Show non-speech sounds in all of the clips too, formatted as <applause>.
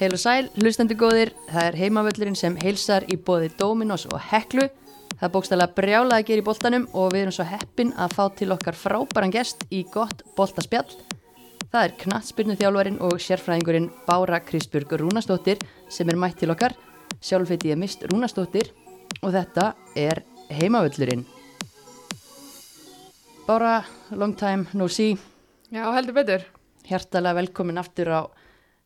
Heil og sæl, hlustandi góðir, það er heimavöllurinn sem heilsar í bóði Dominos og Heklu. Það er bókstæðlega brjálað að gera í boltanum og við erum svo heppin að fá til okkar frábæran gest í gott boltaspjall. Það er knatsbyrnu þjálfarin og sérfræðingurinn Bára Kristbjörg Rúnastóttir sem er mætt til okkar. Sjálf heit ég mist Rúnastóttir og þetta er heimavöllurinn. Bára, long time no see, Já, heldur betur. hjartalega velkomin aftur á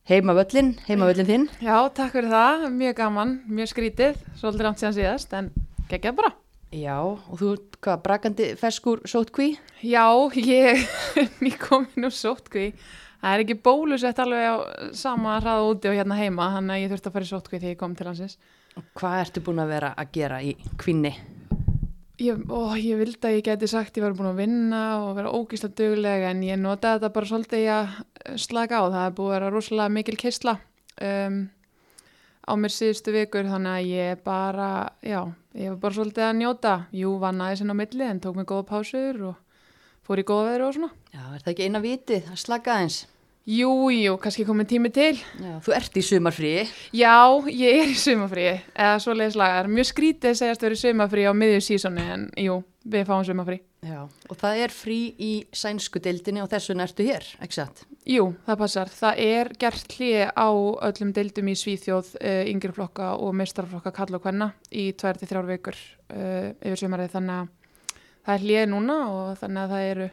heimavöllin, heimavöllin þinn. Já, takk fyrir það, mjög gaman, mjög skrítið, svolítið langt síðan síðast, en geggjað bara. Já, og þú, hvað, brakandi ferskur sótkví? Já, ég er <laughs> nýkomin úr sótkví. Það er ekki bólusett alveg á sama hraða úti og hérna heima, þannig að ég þurfti að fara í sótkví þegar ég kom til hansins. Hvað ertu búin að vera að gera í kvinni? Ég, ó, ég vildi að ég geti sagt ég var búin að vinna og vera ógíslega duglega en ég notaði þetta bara svolítið að slaka á. Það er búið að vera rosalega mikil keisla um, á mér síðustu vikur þannig að ég bara, já, ég var bara svolítið að njóta. Jú, vannaði sinna á milli en tók mig góða pásur og fór í góða veðru og svona. Já, er það ekki eina vitið að slaka aðeins? Jú, jú, kannski komið tími til. Já, þú ert í sumarfríi. Já, ég er í sumafríi, eða svoleiðis lagar. Mjög skrítið segjast að vera í sumafríi á miðju sísoni en jú, við fáum sumafrí. Já, og það er frí í sænsku deildinni og þessun ertu hér, ekki satt? Jú, það passar. Það er gert hlið á öllum deildum í Svíþjóð, uh, yngri flokka og meistarflokka kalla og hvenna í 2-3 vikur uh, yfir sumarið þannig að það er hlið núna og þannig að það eru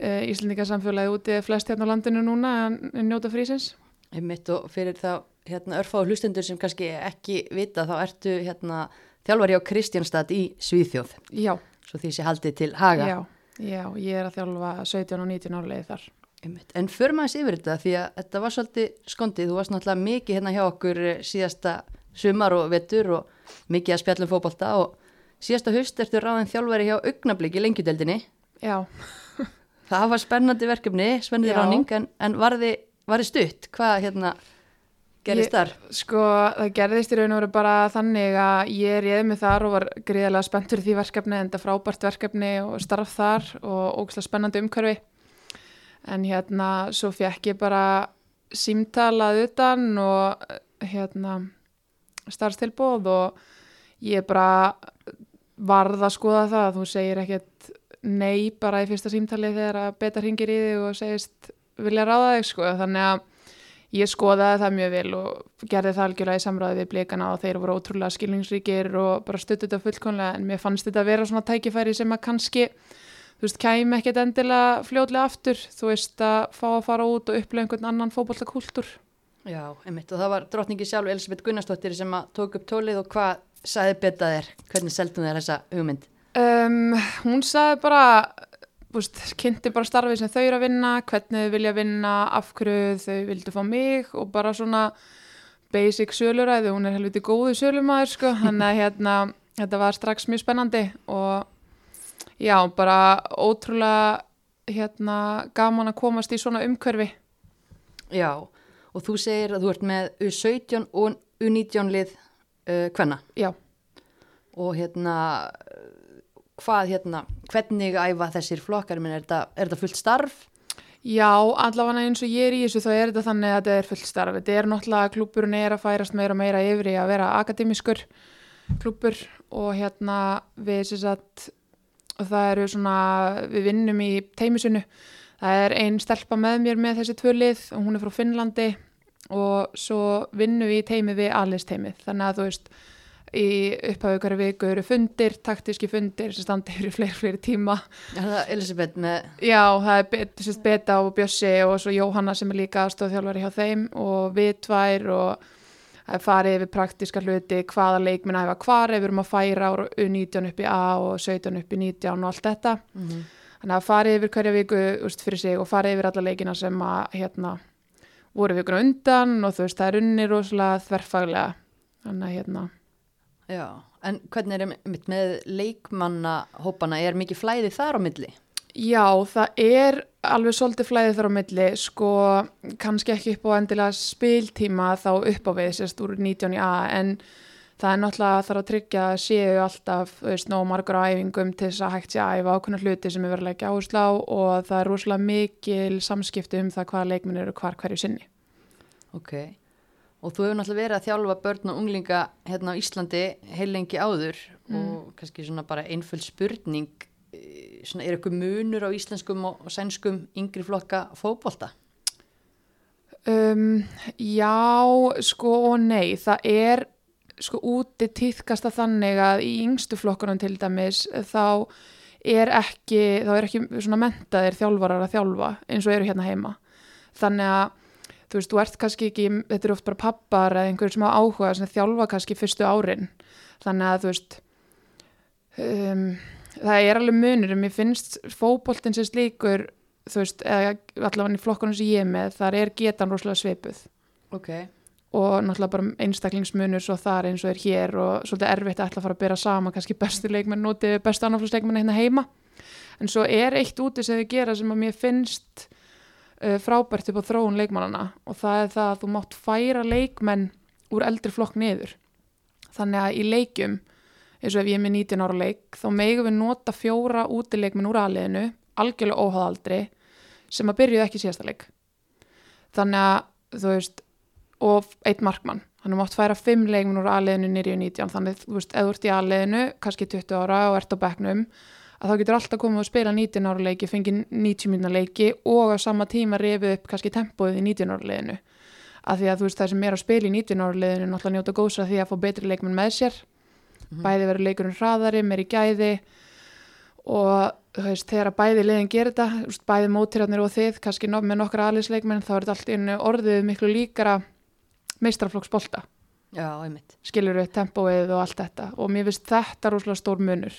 Íslandingarsamfélagi úti flest hérna á landinu núna að njóta frísins. Einmitt og fyrir þá hérna, örfáðu hlustendur sem kannski ekki vita þá ertu hérna, þjálfari á Kristjánstad í Svíþjóð, Já, svo því sé haldið til haga. já, já, ég er að þjálfa 17 og 19 árlegið þar. Einmitt. En för maður yfir þetta því að þetta var svolítið skondið, þú varst náttúrulega mikið hérna hjá okkur eh, síðasta sumar og vetur og mikið að spjallum fótbolta og síðasta haust ertu ráðin þjálfari hjá augnablík í lengjudeldinni. Já, Það var spennandi verkefni, spennandi ráning, en, en var þið, stutt? Hvað hérna gerist Ég- þar? Sko, það gerðist í raun og veru bara þannig að ég réði mig þar og var gríðarlega spenntur í því verkefni en þetta frábært verkefni og starf þar og ógæslega spennandi umhverfi. En hérna, svo fekk ég bara símtalað utan og hérna starfstilbóð og ég bara varð að skoða það. Þú segir ekkert nei bara í fyrsta símtali þegar að beta hringir í þig og segist vilja ráða þig sko. Þannig að ég skoðaði það mjög vel og gerði það algjörlega í samræði við blikana og þeir voru ótrúlega skilningsríkir og bara stuttu þetta fullkonlega en mér fannst þetta að vera svona tækifæri sem að kannski þú veist, kæmi ekkert endilega fljótlega aftur, þú veist að fá að fara út og upplega einhvern annan fótbollakúltúr Já, einmitt, og það var drottningi sjálf Elisabeth Gunnarsdóttir sem að tók upp tólið og hvað saði betað þér? Hvernig seldum þér þessa hugmynd? Um, hún sagði bara búst, kynnti bara starfið sem þau eru að vinna hvernig þau vilja vinna, af hverju þau vildu fá mig og bara svona basic söluræði, hún er helviti góðu sölumæður sko, <laughs> þannig að hérna þetta var strax mjög spennandi og já, bara ótrúlega hérna gaman að komast í svona umhverfi. Já, og þú segir að þú ert með U17 og U19 lið uh, hvenna já, og hérna hvað hérna, hvernig æfa þessir flokkar, minn, er, þetta, fullt starf? Já, allavega eins og ég er í þessu þá er þetta þannig að þetta er fullt starf. Þetta er náttúrulega klúburinn er að færast meira og meira yfir í að vera akademískur klúbur og hérna við sagt og það eru svona, við vinnum í teimisunu. Það er ein stelpa með mér með þessi tvö lið og hún er frá Finnlandi og svo vinnum við í teimi við alist teimið. Þannig að þú veist, í upphafðu hverju viku eru fundir, taktíski fundir sem standi yfir í fleiri, fleiri tíma. Er það Elisabeth með, Já, það er bet, sérst, Beta og Bjössi og svo Jóhanna sem er líka stóðþjálfari hjá þeim og við tvær og það er farið yfir praktíska hluti, hvaða leikminn að hefa hvar, ef við erum að færa úr U19 upp í A og 17 upp í 19 og allt þetta. mm Þannig að farið yfir hverja viku úst, fyrir sig og farið yfir alla leikina sem að hérna, voru vikuna undan og þú veist, það er unni rosalega þverfaglega. Þannig að hérna, já, en hvernig er mitt með leikmannahópana, er mikið flæði þar á milli? Já, það er alveg svolítið flæðið þar á milli, sko kannski ekki upp á endilega spiltíma þá upp á við, sérst úr 19 í A, en það er náttúrulega þarf að tryggja að séu alltaf, veist, nóg margur á æfingum til þess að hægt sé að æfa ákveðna hluti sem er verið að leggja áherslu á og það er rosalega mikil samskipti um það hvaða leikminn eru hvar hverju sinni. Ok, og þú hefur náttúrulega verið að þjálfa börn og unglinga hérna á Íslandi heilengi áður og kannski svona bara einföld spurning eh, svona er eitthvað munur á íslenskum og, sænskum yngri flokka fótbolta? Um, já, sko og nei, það er sko úti týðkast að þannig að í yngstu flokkunum til dæmis þá er ekki, þá er ekki svona mentaðir þjálfarar að þjálfa eins og eru hérna heima. Þannig að þú veist, þú ert kannski ekki, þetta eru oft bara pappar eða einhverjum sem á áhuga sem þjálfa kannski fyrstu árin. Þannig að þú veist, um, það er alveg munur, en mér finnst fótboltinn sem slíkur þú veist, eða allavega í flokkunum sem ég er með, þar er getan rosalega svipuð Ok. og náttúrulega bara einstaklingsmunur svo þar eins og er hér og svolítið erfitt að ætla að fara að bera saman kannski bestu leikmenn við bestu annarflósleikmenn hérna heima en svo er eitt úti sem þau gera sem að mér finnst frábært upp á þróun leikmannana og það er það að þú mátt færa leikmenn úr eldri flokk niður. Þannig að í leikjum eins og ef ég er með 19 ára leik þá megum við nota fjóra útileikmenn úr aðliðinu algjörlega óháðaldri sem að byrjuðu ekki síðasta leik. Þannig að þú veist og eitt markmann, þannig að mátt færa fimm leikmenn úr aðliðinu nýri og 19 þannig þú veist, ef þú ert í aðliðinu, kannski 20 ára og ert á bekknum, að þá getur alltaf komið og spila 19 ára leiki, fengið 90 minna leiki og á sama tíma rifið upp kannski tempóið í 19 ára liðinu. Af því að þú veist það sem er að spila í 19 ára liðinu náttúrulega njóta góðsra því að fá betri leikmenn með sér. Bæði verður leikurinn hraðari, meiri gæði og þú veist, þegar að bæði liðin gerir þetta, bæði mótirarnir og þið, kannski með nokkra aðliðsleikmenn þá er þetta allt einu orðið miklu líkara meistraflokksbolta Já, einmitt. skilur við tempóið og allt þetta. Og mér finnst þetta rosalega stór munur.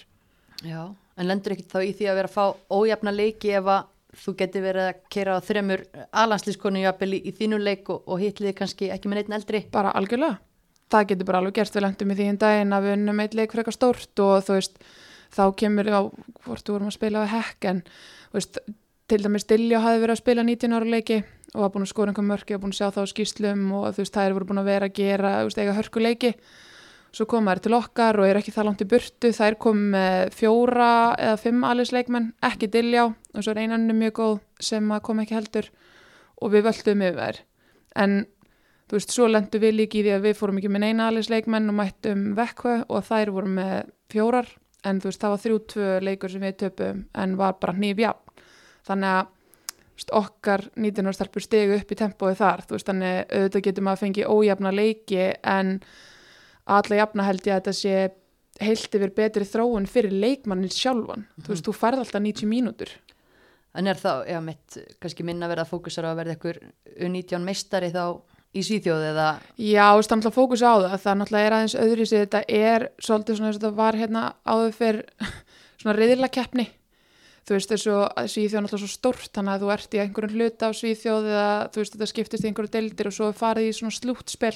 Já, en lendur ekki þá í því að vera að fá ójafna leiki ef að þú geti verið að kera á þremur alanslískonu jafnvel í, í þínu leik og, og hitliði kannski ekki með neitt eldri. bara algjörlega. Það getur bara alveg gerst. Við lendum í því en daginn að við unnum eitt leik frekar stórt og þú veist þá kemur á hvort þú vorum að spila á hekk en veist, til dæmis Dilljá hafi verið að spila 19 ára leiki og var búin að skora einhver mörki og búin að sjá það á skýslum og þú veist, þær voru búin að vera að gera veist, eiga hörkuleiki svo koma þær til okkar og er ekki það langt í burtu. Þær kom með fjóra eða fimm alisleikmenn, ekki Dilljá og svo er einannu mjög góð sem kom ekki heldur og við völdum yfir þær. En þú veist, svo lendum við líki í því að við fórum ekki með neina alisleikmenn og mættum vekku og þær voru með fjórar. En þú veist, það var þrjú tvö leikur sem við töpum en var bara hnífjafn þannig að okkar 19 ára stelpur stegu upp í tempóið þar. Þú veist, þannig auðvitað getum að fengi ójafna leiki en alla jafna held ég að þetta sé heilt yfir betri þróun fyrir leikmannin sjálfan, þú veist, þú færð alltaf 90 mínútur. En er þá, já, mitt, kannski minna verið að fókusara að verða ykkur U19 meistari þá í Svíþjóð eða, Já, þú veist, það náttúrulega fókus á það. Það náttúrulega er aðeins öðru sér þetta er svolítið svona þess að þetta var hérna áður fyrr <laughs> svona reyðila keppni þú veist, þessu Svíþjóð er náttúrulega svo stórt þannig að þú ert í einhverjum hluta á Svíþjóð eða þú veist, þetta skiptist í einhverju deildir og svo farið í svona slúttspil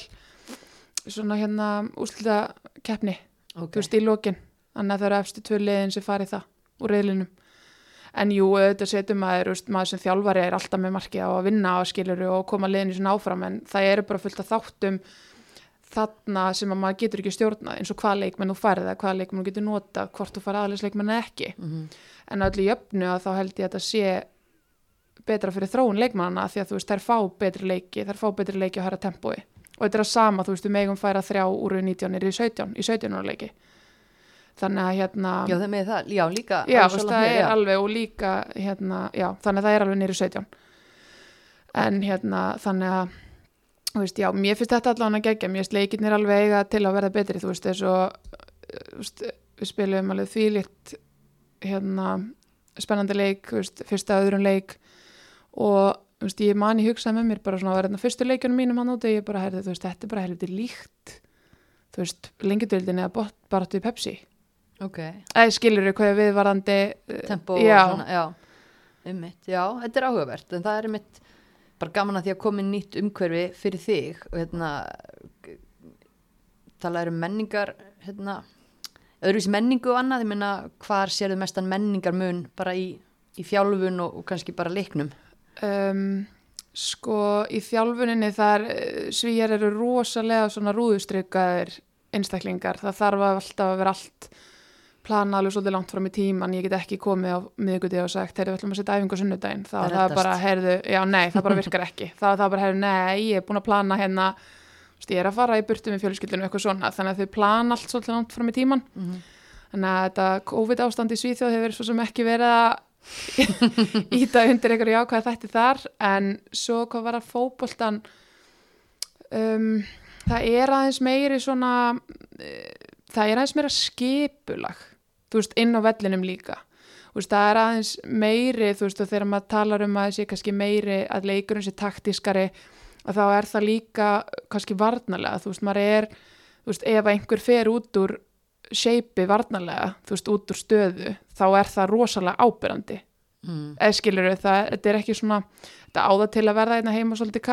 svona hérna úslita keppni, ok, þú veist, í lokin. Þannig að það eru efstu tvö liðin sem farið það úr reyðlinum en jú, þetta setur maður, veist, maður sem þjálfari er alltaf með markið á að vinna á skiluru og koma liðinu svona áfram. En það eru bara fullt af þáttum þarna sem að maður getur ekki stjórnað eins og hvað leikmenn þú færið eða hvað leikmenn þú getur notað, hvort þú farið aðeins leikmenn eða ekki. Mm en öllu jöfnu að þá held ég að þetta sé betra fyrir þróun leikmannana því að þú veist, þær fá betri leiki þær fá betri leiki á hæra tempói og þetta er að sama, þú veist, við megum færa þrjá úr 19 niður í 17, í 17 ára leiki. Þannig að hérna já, það með það, já, líka já, veist, það er já. alveg og líka hérna, já, þannig að það er alveg í 17 en hérna þannig að þú veist, já, mér finnst þetta allan að gegja mér finnst leikirnir alveg eiga til að verða betri þú veist, þess og við spilum alveg þvílitt hérna spennandi leik, þú veist, fyrsta öðrun leik. Og veist, ég man í hugsaði með mér bara svona að vera þarna fyrstu leikjunum mínum hann úti, ég bara heyrði, þú veist, þetta er bara helviti líkt þú veist, lengjadöldin eða baráttu í Pepsi. Ok, eða skilur við hvað við varandi tempo já, og svona, já, einmitt, já, þetta er áhugavert en það er einmitt bara gaman að því að komi nýtt umhverfi fyrir þig og hérna tala um menningar hérna, öðruvísi menningu og annað, ég meina hvar sérðu mestan menningar mun bara í, í fjálfun og, og kannski bara leiknum um, sko í þjálfuninni þar svíjar eru rosalega svona rúðustrykkaðir einstaklingar, það þarf að alltaf að vera allt plana alveg svolítið langt fram í tíman, ég get ekki komið á miðgutið og sagt, heyrðu, við ætlum að setja æfingu á sunnudaginn, þá Það það bara, heyrðu, já, nei, það bara virkar ekki, <laughs> þá það bara, heyrðu, nei, ég er búin að plana hérna. Ég er að fara í burtu með fjölskyldinu eitthvað svona, þannig að þau plana allt svolítið langt fram í tíman Mhm. þannig að þetta COVID ástand í Svíþjóð hefur svo sem ekki verið að <laughs> íta undir einhverju jákvæða þætti þar en svo hvað var að fótboltan um, það er aðeins meiri svona uh, það er aðeins meira skipulag þú veist, inn á vellinum líka. Veist, það er aðeins meiri þú veist, og þegar maður talar um að sé kannski meiri að leikurinn sé taktískari að þá er það líka kannski varnalega, þú veist, maður er þú veist, ef einhver fer út úr shapei varnalega, þú veist, út úr stöðu þá er það rosalega ábyrrandi Mm. eða skilur það, þetta er ekki svona þetta áða til að verða einna heima svolítið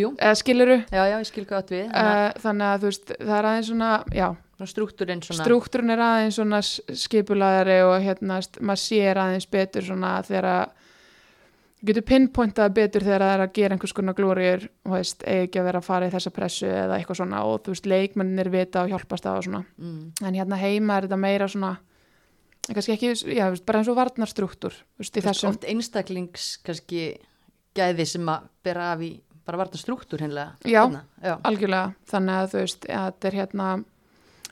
jú, eða skilur já, já, ég skil átt við uh, þannig að þú veist, það er aðeins svona já, struktúrin svona struktúrun er aðeins svona skipulaðari og hérna, maður sér aðeins betur svona þegar að getur pinpointað betur þegar það er að gera einhvers konar glóriur og veist, eigi ekki að vera að fara í þessa pressu eða eitthvað svona og þú veist, leikmennir vita og hjálpast það og svona mm. en hérna heima er þetta meira svona kannski ekki, já, þú veist, bara eins og varnarstruktúr þú veist, í Þú þessum oft einstaklings kannski gæði sem að bera af í bara varta struktúr hennilega Já. já. algjörlega, þannig að þú veist að þetta er hérna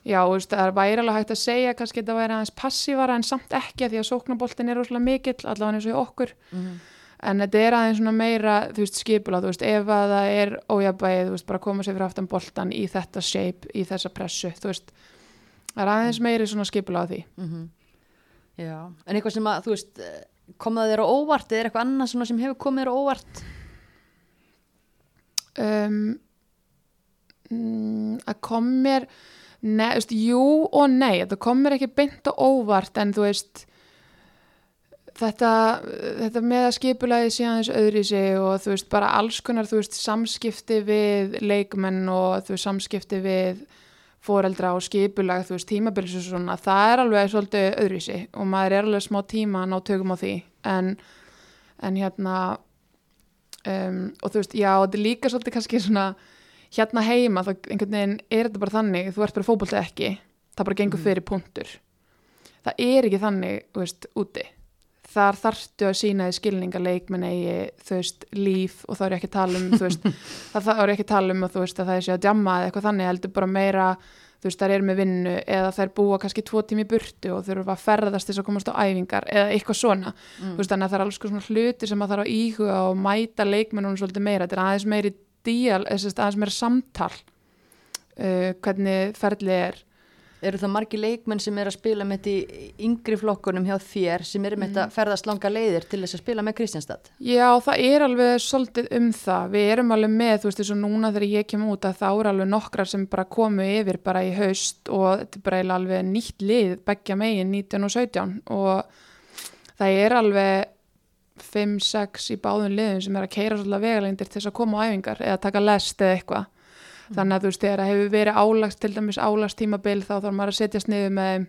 já, þú veist, það er væri alveg hægt að segja kannski þetta væri aðeins passívara en samt ekki af því að sóknaboltin er rosalega mikill allavega eins og í okkur Mhm. En þetta er aðeins svona meira, þú veist, skipula þú veist, ef að það er ójabæði þú veist, bara koma sér fyrir aftan boltan í þetta shape, í þessa pressu, þú veist það er aðeins meiri svona skipula á því Mhm. já, en eitthvað sem að þú veist kom það þér á óvart eða er eitthvað annað svona sem hefur komið þér á óvart um, mm, að kom mér ne, veist, jú og nei þetta kom mér ekki beint og óvart en þú veist þetta, þetta með að skipulagi síðan þessu öðri sig og þú veist bara alls konar þú veist samskipti við leikmenn og þú veist samskipti við foreldra og skipulag þú veist tímabilis og svona það er alveg svolítið öðri sig og maður er alveg smá tíma að ná tökum á því. En, en hérna um, og þú veist, já, þetta er líka svolítið kannski svona, hérna heima þá einhvern veginn er þetta bara þannig þú ert bara fótboltið ekki, það bara gengur Mhm. fyrir punktur. Það er ekki þannig, veist, úti þar þarftu að sína því skilning að leikmenn eigi, þú veist, líf og þá er ég ekki að tala um, þú veist <laughs> það, það er ég ekki að tala um að þú veist að það er sér að djamma eða eitthvað þannig, heldur bara meira þú veist, þær eru með vinnu eða þær búa kannski tvo tími í burtu og þurfa að ferðast þess að komast á æfingar eða eitthvað svona. Mm. þú veist, þannig að það er alls svona hluti sem að þarf að íhuga og mæta leikmennunum svolítið meira, þetta er aðeins meiri díal, aðeins meira samtal uh, hvernig ferlið er eru það margi leikmenn sem er að spila með þetta í yngri flokkunum hjá þér sem eru með þetta ferðast langa leiðir til þess að spila með Kristjánstad Já, það er alveg svolítið um það. Við erum alveg með, þú veist, eins og núna þegar ég kem út að þá er alveg nokkrar sem bara komu yfir bara í haust og þetta er bara alveg nýtt lið, beggja megin 19 og 17 og það er alveg 5-6 í báðum liðum sem er að keira svolítið vegalengdir til þess að koma á æfingar eða taka lest eða eitthvað þannig að þú veist, þegar það hefur verið álagst til dæmis álagst tímabil þá þarf maður að setjast niður með þeim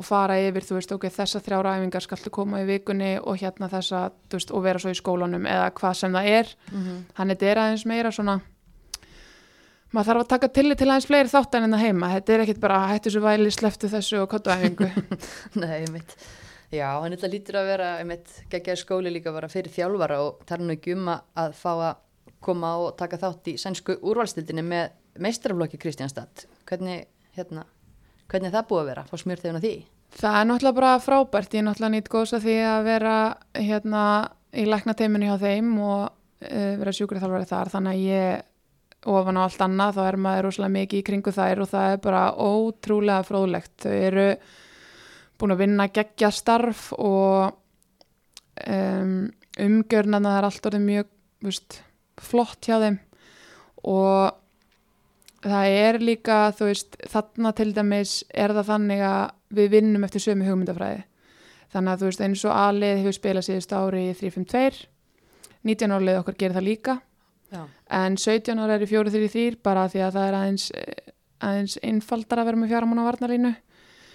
og fara yfir, þú veist, ok, þessa þrjára æfingar skaltu koma í vikunni og hérna þessa, veist, og vera svo í skólanum eða hvað sem það er, mm -hmm. þetta er aðeins meira svona maður þarf að taka tillit til aðeins fleiri þátt en þetta heima þetta er ekkit bara hættu svo væli, sleftu þessu og kottu æfingu <laughs> <laughs> Nei, einmitt. Já, en þetta lítur að vera einmitt geggjaði skóli líka bara fyrir þjálfara og það er nú ekki um að- að fá að koma og taka þátt í sænsku úrvalstildinni með meistaraflokki Kristjánstad. Hvernig, hérna, hvernig er það búið að vera? Fá smjörð þegar því? það er náttúrulega bara frábært ég er náttúrulega nýtt góðs að því að vera hérna í læknateiminu hjá þeim og uh, vera sjúkrið þjálfari þar þannig að ég ofan á allt annað þá er maður rosalega mikið í kringu þær og það er bara ótrúlega fróðlegt þau eru búin að vinna geggja starf og um, umgjörnana það er allt orðið mjög veist, flott hjá þeim. Og það er líka, þú veist, þarna til dæmis er það þannig að við vinnum eftir sömu hugmyndafræði. Þannig að þú veist, eins og aðlið hefur spilað síðust ári í 3-5-2 19 árlið okkar gerir það líka. Já. en 17 ára er í 4-3-3 bara því að það er aðeins, aðeins einfaldar að vera með fjármána varnarlínu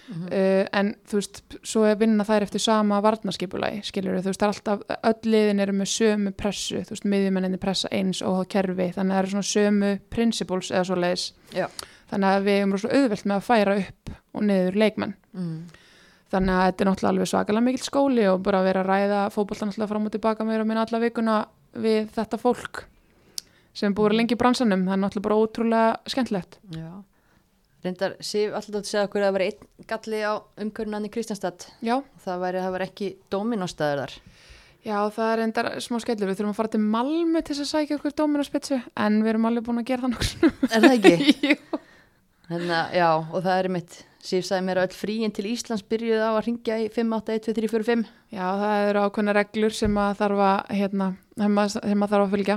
Mm uh, en þú veist, svo er vinna þær eftir sama varnarskipulagi, skilur þú veist, það er alltaf, öll liðin eru með sömu pressu, þú veist, miðjumenninni pressa eins og kerfi, þannig að það eru svona sömu principles eða svo leiðis þannig að við erum svo auðvelt með að færa upp og niður leikmenn. Mm. þannig að þetta er náttúrulega alveg svakalega mikill skóli og bara að vera að ræða fótboltan alltaf fram og tilbaka meira minna alla vikuna við þetta fólk sem búið vera lengi í bransanum. Það er náttúrulega bara ótrúlega skemmtilegt. Já. Reyndar, Sif, alltaf að segja okkur að það var einn galli á umkörnunni Kristjánstad. Já, Það væri, það var ekki dóminóstaður þar. já það er endar smá skellur við þurfum að fara til Malmö til að sækja okkur dóminarspitsu en við erum alveg búin að gera það nokkur Er það ekki? <laughs> Jú. Þannig að, já, og það er mitt. Sif sagði mér að öll fríin til Íslands byrjuði á að ringja í 5, 8, 1, 2, 3, 4, 5. Já, það eru ákveðna reglur sem að þarf að hérna, sem að, sem að þarf að fylgja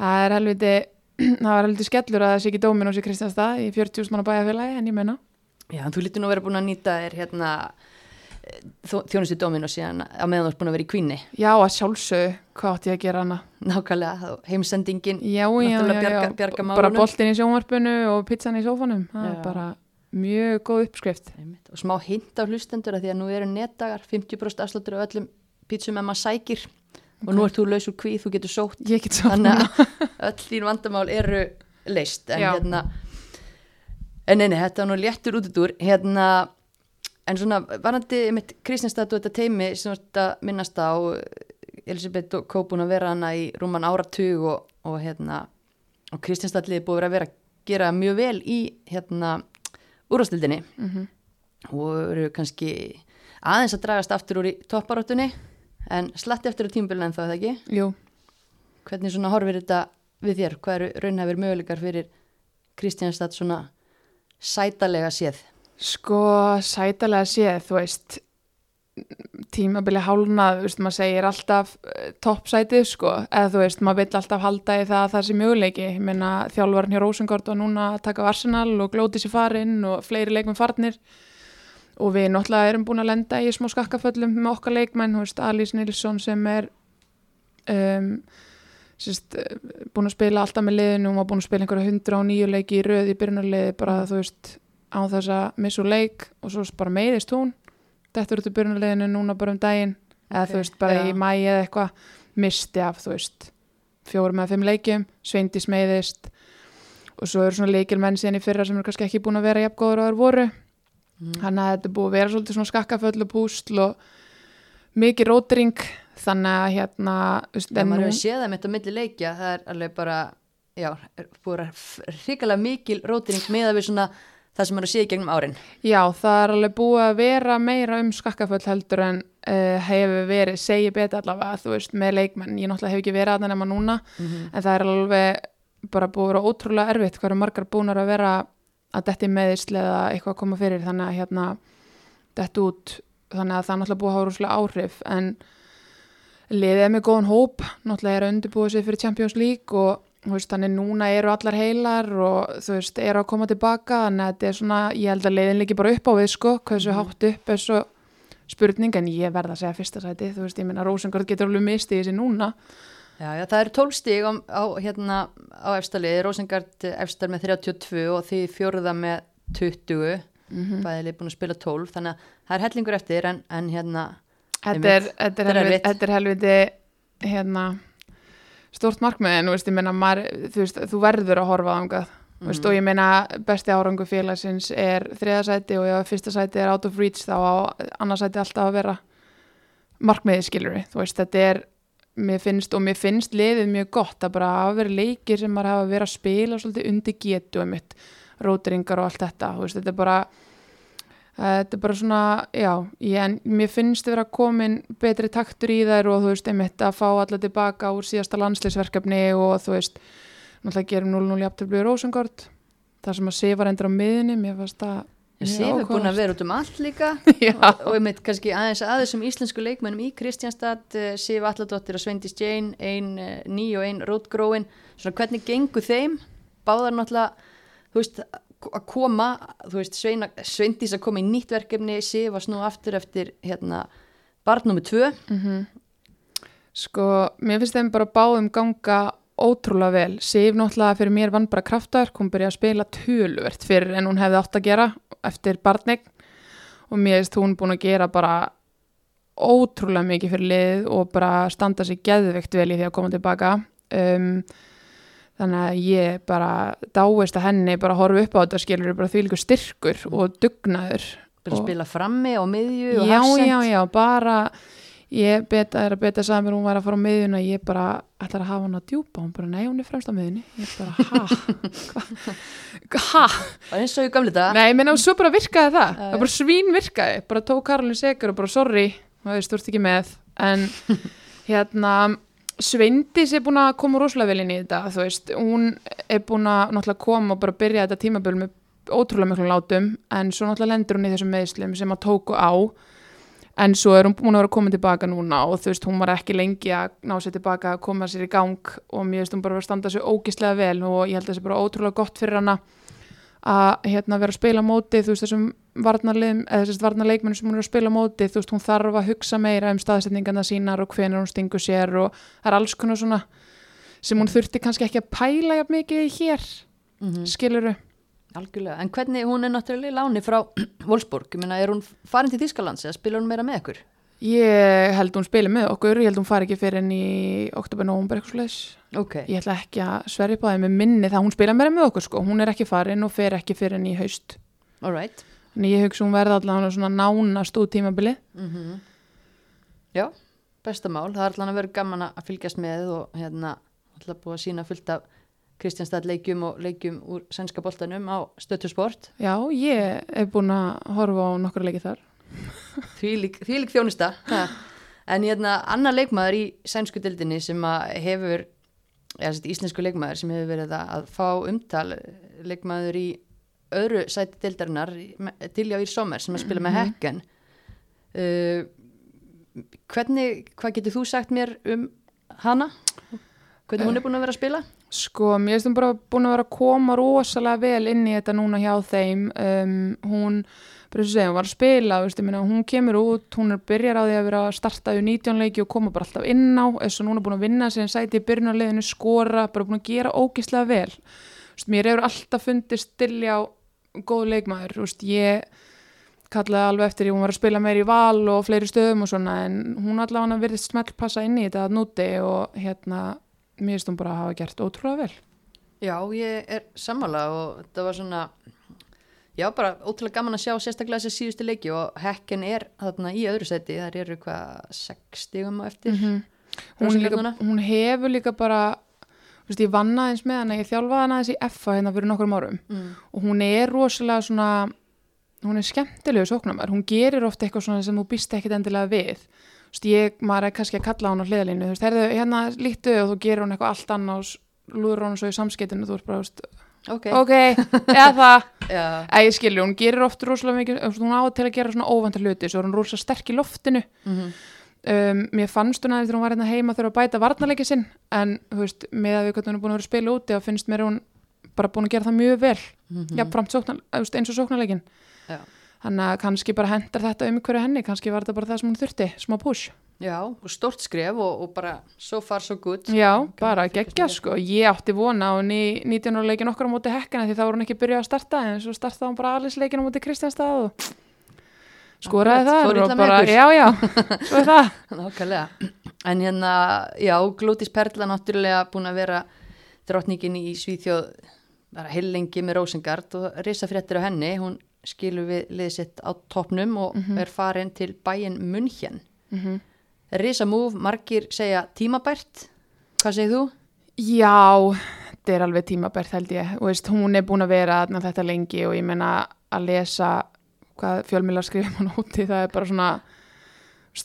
það er helviti <clears throat> það var helviti skellur að það sé ekki dóminus í Kristjánstað í 40 manna bæjarfélagi en ég meina Já, en þú lítur nú að vera búin að nýta þér hérna þjónustu dómin og síðan á meðan þú ert búin að vera í kvinni. Já, að sjálfsög, hvað átti ég að gera hana Nákvæmlega, heimsendingin. Já, já, já, bjarga- bara boltin í sjónvarpinu og pizzan í sófanum það er bara mjög góð uppskrift Einmitt. Og smá hint á hlustendur að því að nú eru netdagar, 50% afsláttur af öllum pítsum en maður sækir. Og nú ert þú laus úr kvíð, þú getur sótt. Get Þannig að <laughs> öll þín vandamál eru leist. En Já. hérna, en neini, þetta var nú léttur út úr. Hérna, en svona, varandi mitt Kristjánstad og þetta teimi sem þetta minnast á, Elisabeth Kó búin að vera hana í rúman áratug og, og hérna, og Kristjánstadlið búið að vera að gera mjög vel í hérna úrvastildinni Mhm. og eru kannski aðeins að dragast aftur úr í topparóttunni en slatti eftir á tímbilin en þá það ekki? Jú, hvernig svona horfir þetta við þér? Hvað eru raunhæfir möguleikar fyrir Kristjánstad svona sætalega séð? Sko sætalega séð, þú veist tímabili hálnað, þú veist, maður segir alltaf uh, toppsætið, sko. Eða þú veist, maður vill alltaf halda í það að það sé möguleiki. Ég meina þjálfarn hjá Rósengård og núna að taka á Arsenal og glóti sér farinn og fleiri leikmenn farnir og við náttúrulega erum búin að lenda í smá skakkaföllum með okkar leikmenn, þú veist, Alice Nilsson sem er um, sérst, búin að spila alltaf með liðinu og var búin að spila einhverja hundra og nýju leiki í röð í byrjunarliði bara, þú veist, á þess að missa úr leik og svo bara meiðist hún. Þetta eru til byrjunarliðinu núna bara um daginn eða Ok, þú veist, bara já. í mæi eða eitthvað misti af, þú veist fjórum eða fimm leikjum, Sveindís meiðist. Og svo eru svona leikil menn síðan í fyrra sem eru kannski ekki búin að vera jafngóður og þeir voru mm. þannig að þetta búið að vera svolítið svona skakkaföll og púsl og mikið rótring þannig að hérna en maður hefur séð það mitt á milli leikja það er alveg bara já, búið að hrikalega mikil rótiring með að við svona það sem að séð gegnum árin Já, það er alveg búið að vera meira um skakkaföll heldur en uh, hefur verið, segi betur allavega, þú veist, með leikmenn. Ég náttúrulega hef ekki verið að það nema núna, mm en það er alveg bara búið að vera ótrúlega erfitt hvað eru margar búnar að vera að detti meðisli eða eitthvað að koma fyrir, þannig að hérna, detti út, þannig að það er náttúrulega búið að hafa rúslega áhrif, en liðið er með góðan hóp, náttúrulega er að undirbúið sig fyrir Champions League og veist, þannig núna eru allar heilar og þú veist, eru að koma tilbaka þannig að þetta er svona, ég held að leiðin líki bara upp á við sko, hversu Mhm. hátt upp er svo spurning, en ég verð að segja fyrsta sæti, þú veist, ég minna Rósengard getur alveg mistið í þessi núna Já, já, það eru 12 stig á, á, hérna, á efstaliði, Rósengard efstar með 32 og því fjóruða með 20, mm bæðileg búin að spila 12, þannig að það er hellingur eftir en, en hérna, þetta, er, er þetta er helviti hérna stórt markmið, en þú veist, minna maður, þú veist, þú verður að horfa á þangað. Mm. veist, og ég meina besti árangu félagsins er þriðasæti og ef fyrsta sæti er out of reach þá á annarsæti alltaf að vera markmiði skilur þú veist, þetta er mér finnst, og mér finnst liðið mjög gott. Að bara hafa verið leikir sem maður hafa verið að spila svolítið undir getu um mitt rótringar og allt þetta, veist, þetta er bara eh, þetta er bara svona já, ég, mér finnst vera komin betri taktur í þær og þú veist, einmitt að fá alla tilbaka úr síðasta landsleisverkefni og þú veist náttúrulega gerum 0-0 í afturblíu Rósengård það sem að Sif var endur á miðinni mér fannst það sé við búin að vera út um allt líka. <laughs> Og, og ég meit kannski aðeins að þessum íslensku leikmennum í Kristjánstad, uh, Sif Alladóttir og Sveindís Jane, ein uh, ný og ein rótgróin, svona hvernig gengur þeim, báðar náttúrulega þú veist, að koma þú veist, Sveindís að koma í nýtt verkefni, Sif var snú aftur eftir hérna, barnúmi 2 Mhm. Sko, mér finnst þeim bara báðum ganga ótrúlega vel. Sif náttúrulega fyrir mér vann bara kraftaverk, hún byrjaði að spila töluvert fyrir en hún hefði átt að gera eftir barnegn og mér finnst hún búin að gera bara ótrúlega mikið fyrir lið og bara standa sig geðveikt vel í því að koma tilbaka. Um, þannig að ég bara dáist að henni bara horfa upp á þetta skilur bara því líka styrkur og dugnaður að Og- spila frammi á miðju og já, hafsend já, já, bara ég beta, er að beta saman hún var að fara á miðjuna, ég bara ætlar að hafa hann að djúpa, hún bara, nei, hún er fremst á miðjunni. Ég bara, ha? <laughs> Ha, Og eins og í gamli dag nei, menn og svo bara virkaði það. Það bara svín virkaði, bara tók Karolin Segur og bara, sorry, það þú ert ekki með. En <laughs> hérna Sveindis er búin að koma rosalega vel inn í þetta, þú veist, hún er búin að náttúrulega koma og bara byrja þetta tímabil með ótrúlega miklu látum. En svo náttúrulega lendur hún í þessum meðslum sem að tóku á en svo er hún búin að vera komin tilbaka núna og þú veist, hún var ekki lengi að ná sér tilbaka að koma sér í gang og mér veist hún bara að standa sér ógislega vel og ég held að það sé bara ótrúlega gott fyrir hana að hérna vera að spila móti þú veist þessum varnarleikmennu sem hún er að spila móti þú veist hún þarf að hugsa meira um staðsetningarna sínar og hvenær hún stingur sér og það er alls konar svona sem hún þurfti kannski ekki að pæla mikið í hér, mm skiluru Algjörlega, en hvernig hún er náttúrulega í láni frá <clears throat> Wolfsburg, ég meina, er hún farin til Þýskalands eða spila hún meira með ykkur? ég held hún spili með okkur, ég held hún fari ekki fyrir en í oktober, nóvumber eitthvað slags Ok, ég ætla ekki að sverja på það með minni það hún spila meira með okkur sko, hún er ekki farin og fer ekki fyrir en í haust. Alright en ég hugsa hún verða allavega svona nánast út tímabili mm Já, besta mál. Það er allan að vera gaman að fylgjast með og hérna, alltaf búið að sína fullt af Kristjánstad leikjum og leikjum úr sænska boltanum á stöttusport já, ég er búin að horfa á nokkra leiki þar Þvílík, þvílík þjónusta. En hérna, annar leikmaður í sænsku dildinni sem hefur eða sett, íslensku leikmaður sem hefur verið að, fá umtal leikmaður í öðru sæti dildarinnar Dilja Ír Sommer sem að spila með Mhm. hekken uh, Hvernig, hvað getur þú sagt mér um hana? Hvernig hún er búin að vera að spila? Sko, mér finnst hún bara búin að vera að koma rosalega vel inn í þetta núna hjá þeim. Um, hún, bara þess að segja, hún var að spila, veist, meina, hún kemur út, hún er byrjar á því að vera að starta í 19 leiki og koma bara alltaf inn á, þess að núna búin að vinna sér en sæti í byrjunarliðinu, skora, bara búin að gera ógislega vel. Veist, mér hefur alltaf fundist stilja á góð leikmaður, veist, ég kallaði alveg eftir, ég hún var að spila meir í val og fleiri stöðum og svona, en hún allavega verið smellpassa inn í þetta núti og hérna, mér finnst hún bara að hafa gert ótrúlega vel. Já, ég er sammála og þetta var svona já, bara ótrúlega gaman að sjá sérstaklega þessi síðustu leiki og hekken er þarna í öðru seti, þar eru hvað 6 stigum á eftir Mhm. hún, líka, hún hefur líka bara þú veist, ég vann aðeins með hana, ég þjálfaði hana aðeins í FA hérna fyrir nokkrum árum mm. og hún er rosalega svona hún er skemmtilegu sóknarmar, hún gerir ofta eitthvað svona sem þú býst ekkit endilega við veist, ég, maður er kannski að kalla hún á hliðalínu, þú veist, herðu, hérna líktu og þú gerir hún eitthvað allt annað og s- lúður hún svo í samskiptinu, þú veist bara, þú veist, ok, ok, eða það. <laughs> Já, eða ég skilju, hún gerir ofta rosalega mikið, hún á til að gera svona óvæntar hluti, svo er hún rosalega sterk í loftinu. Mm um, mér fannst hún aðeins þegar hún var hérna heima þurfa að bæta varnarleiki sinn en þú veist, með að við hvernig hún er búin að vera að spila úti og finnst mér hún bara búin að gera það mjög vel. Mm jafnframt sóknar, þú veist, eins og sóknarleikin Já. Þannig að kannski bara hendar þetta um hverju henni, kannski var þetta bara það sem hún þurfti smá push, já, og stort skref og, og bara so far so good. Já, bara fylgjast geggja sko, ég átti vona á henni 19 ára leikin okkar á móti hekkina því þá var hún ekki byrjað að starta en svo startaði hún bara allis leikin á móti Kristjánstað og skoraði það illa og með bara, ykkur. já, já, <laughs> svo er það. Nákvæmlega. En hérna, já, Glótis Perla náttúrulega búin að vera drottningin í Svíþjóð bara heilengi með Rósengard og risa fréttir á henni, hún skilur við liðið sitt á toppnum og er farin til bæin München. mm Risa múf, margir segja tímabært, hvað segir þú? Já, þetta er alveg tímabært held ég veist, hún er búin að vera þetta lengi og ég meina að lesa hvað fjölmiðlar skrifum hann úti það er bara svona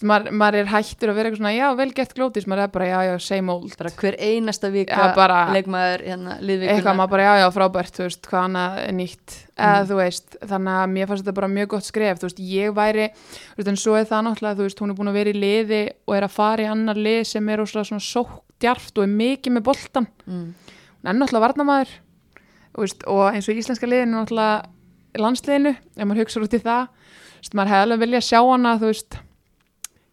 maður, maður er hættur að vera eitthvað svona já, vel gett glótis, maður er bara já, já, same old Bara hver einasta vika Já, bara- leikmaður hérna eitthvað liðvikuna. maður bara já, já, frábært, þú veist, hvað annað er nýtt eða Mhm. þú veist, þannig að mér fannst þetta bara mjög gott skref, þú veist, ég væri þú veist, en svo er það náttúrulega, þú veist, hún er búin að vera í liði og er að fara í annar lið sem er svona sókdjarft og er mikið með boltan Mm. hún er náttúrulega varnamaður og, eins og íslenska liðinu náttúrulega landsliðinu, ef maður hugsa út í það þú veist, maður hefði alveg vilja sjá hana þú veist,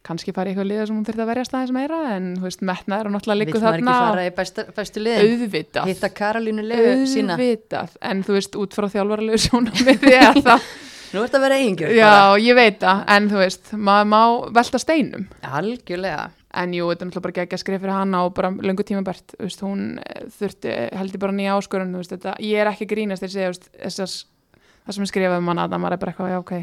kannski fara í eitthvað liða sem hún þurfti að verja staðins meira en þú veist, metnaður og náttúrulega líku maður ekki þarna fara í besta, bestu liðin? auðvitað Hitta Karolínu legu sína? auðvitað, en þú veist, út frá þjálfaralegu sjónamiði er það <laughs> Nú ert að vera eigingjör. já, ég veit það, en þú veist maður má velta steinum Algjörlega. en jú, þetta er náttúrulega bara geggja skrif fyrir hana og bara löngu tímabært, þú veist, hún eh, þurfti, held ég bara nýja áskorun, þú veist, þetta, ég er ekki grínast þegar ég segja, þú veist, þessas, það sem er skrifað um hana, það er bara eitthvað, já, ok,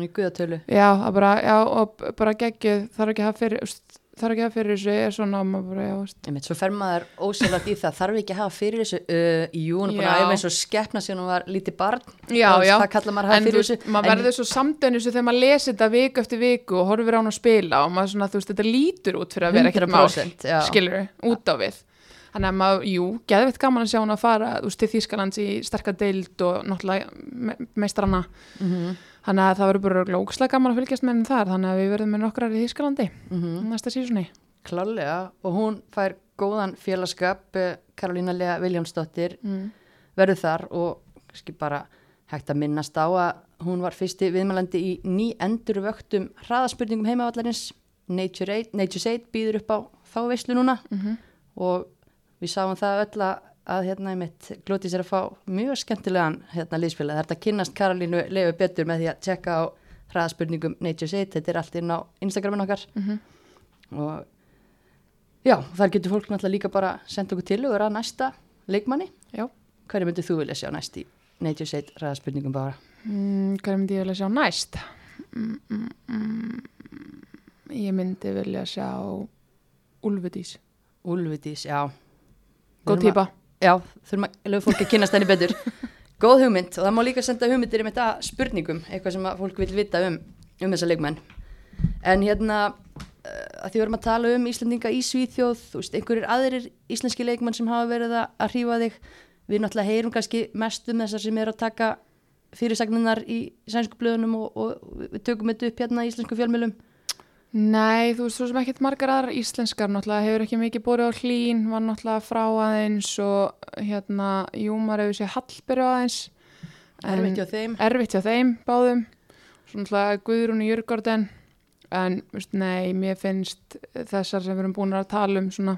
í guðatölu. Já, bara, já, og bara geggjuð þarf ekki að hafa fyrir þarf ekki að hafa fyrir þessu, er svona maður bara, já, úst, Einmitt, svo fer maður ósælagt í það þarf ekki að hafa fyrir þessu uh, jú, hún er búin að æfa eins og skeppna síðan hún var lítið barn. Já, já. það kallar maður að hafa fyrir þessu. maður En- verður svo samdöðin þessu þegar maður lesi þetta viku eftir viku og horfir á hann að spila og maður svona, þú veist, þetta lítur út fyrir að vera ekkert mál 100% já. skilur út á við. Þannig að maður, jú, geðveitt gaman að sjá hún að fara veist, til Þýskalands í sterka deild og náttúrulega me meistrana Mhm, þannig að það verður bara ógeðslega gaman að fylgjast með henni þar þannig að við verðum með nokkrar í Þýskalandi mhm. næsta sísunni klálega og hún fær góðan félagskap uh, Karolína Lea Viljámsdóttir mm. verður þar og kannski bara hægt að minnast á að hún var fyrsti viðmælandi í ný endurvöktum hraðaspurningum heimavallarins Nature 8, Nature's 8 býður upp á þá veislu núna Mm og við sáum það öll að, að hérna einmitt Glótis er að fá mjög skemmtilegan hérna liðspila. Er að kynnast Karolínu Lefu betur með því að tjekka á hraðaspurningum Nature's 8, þetta er allt inn á Instagramin okkar Mhm. og já, þar getur fólk náttúrulega líka bara senda okkur til og að næsta leikmanni. Já. Hverju myndir þú vilja sjá næst í Nature's 8 hraðaspurningum bara? Mm, hvað myndi ég vilja sjá næst? Mm, mm, mm. Ég myndi vilja sjá Úlfudís Úlfudís, já. Góð típa Já, þurfum að lögum fólk að kynast henni betur. Góð hugmynd og það má líka senda hugmyndir um þetta spurningum, eitthvað sem fólk vil vita um, um þessa leikmenn. En hérna, uh, að því við erum að tala um Íslandinga í Svíþjóð, veist, einhverjir aðrir íslenski leikmenn sem hafa verið að, hrífa þig. Við náttúrulega heyrum kannski mest um þessar sem eru að taka fyrirsagninnar í sænsku blöðunum og, og við tökum þetta upp hérna í íslensku fjölmjölum. Nei, þú veist, svo sem ekkert margar aðrar íslenskar náttúrulega hefur ekki mikið bórið á hlín var náttúrulega frá aðeins og hérna, jú, maður hefur séð hallbyrju aðeins Erfitt hjá þeim. erfitt hjá þeim báðum. Svo náttúrulega Guðrún og Jörgorden en, veist, nei, mér finnst þessar sem við erum búin að tala um svona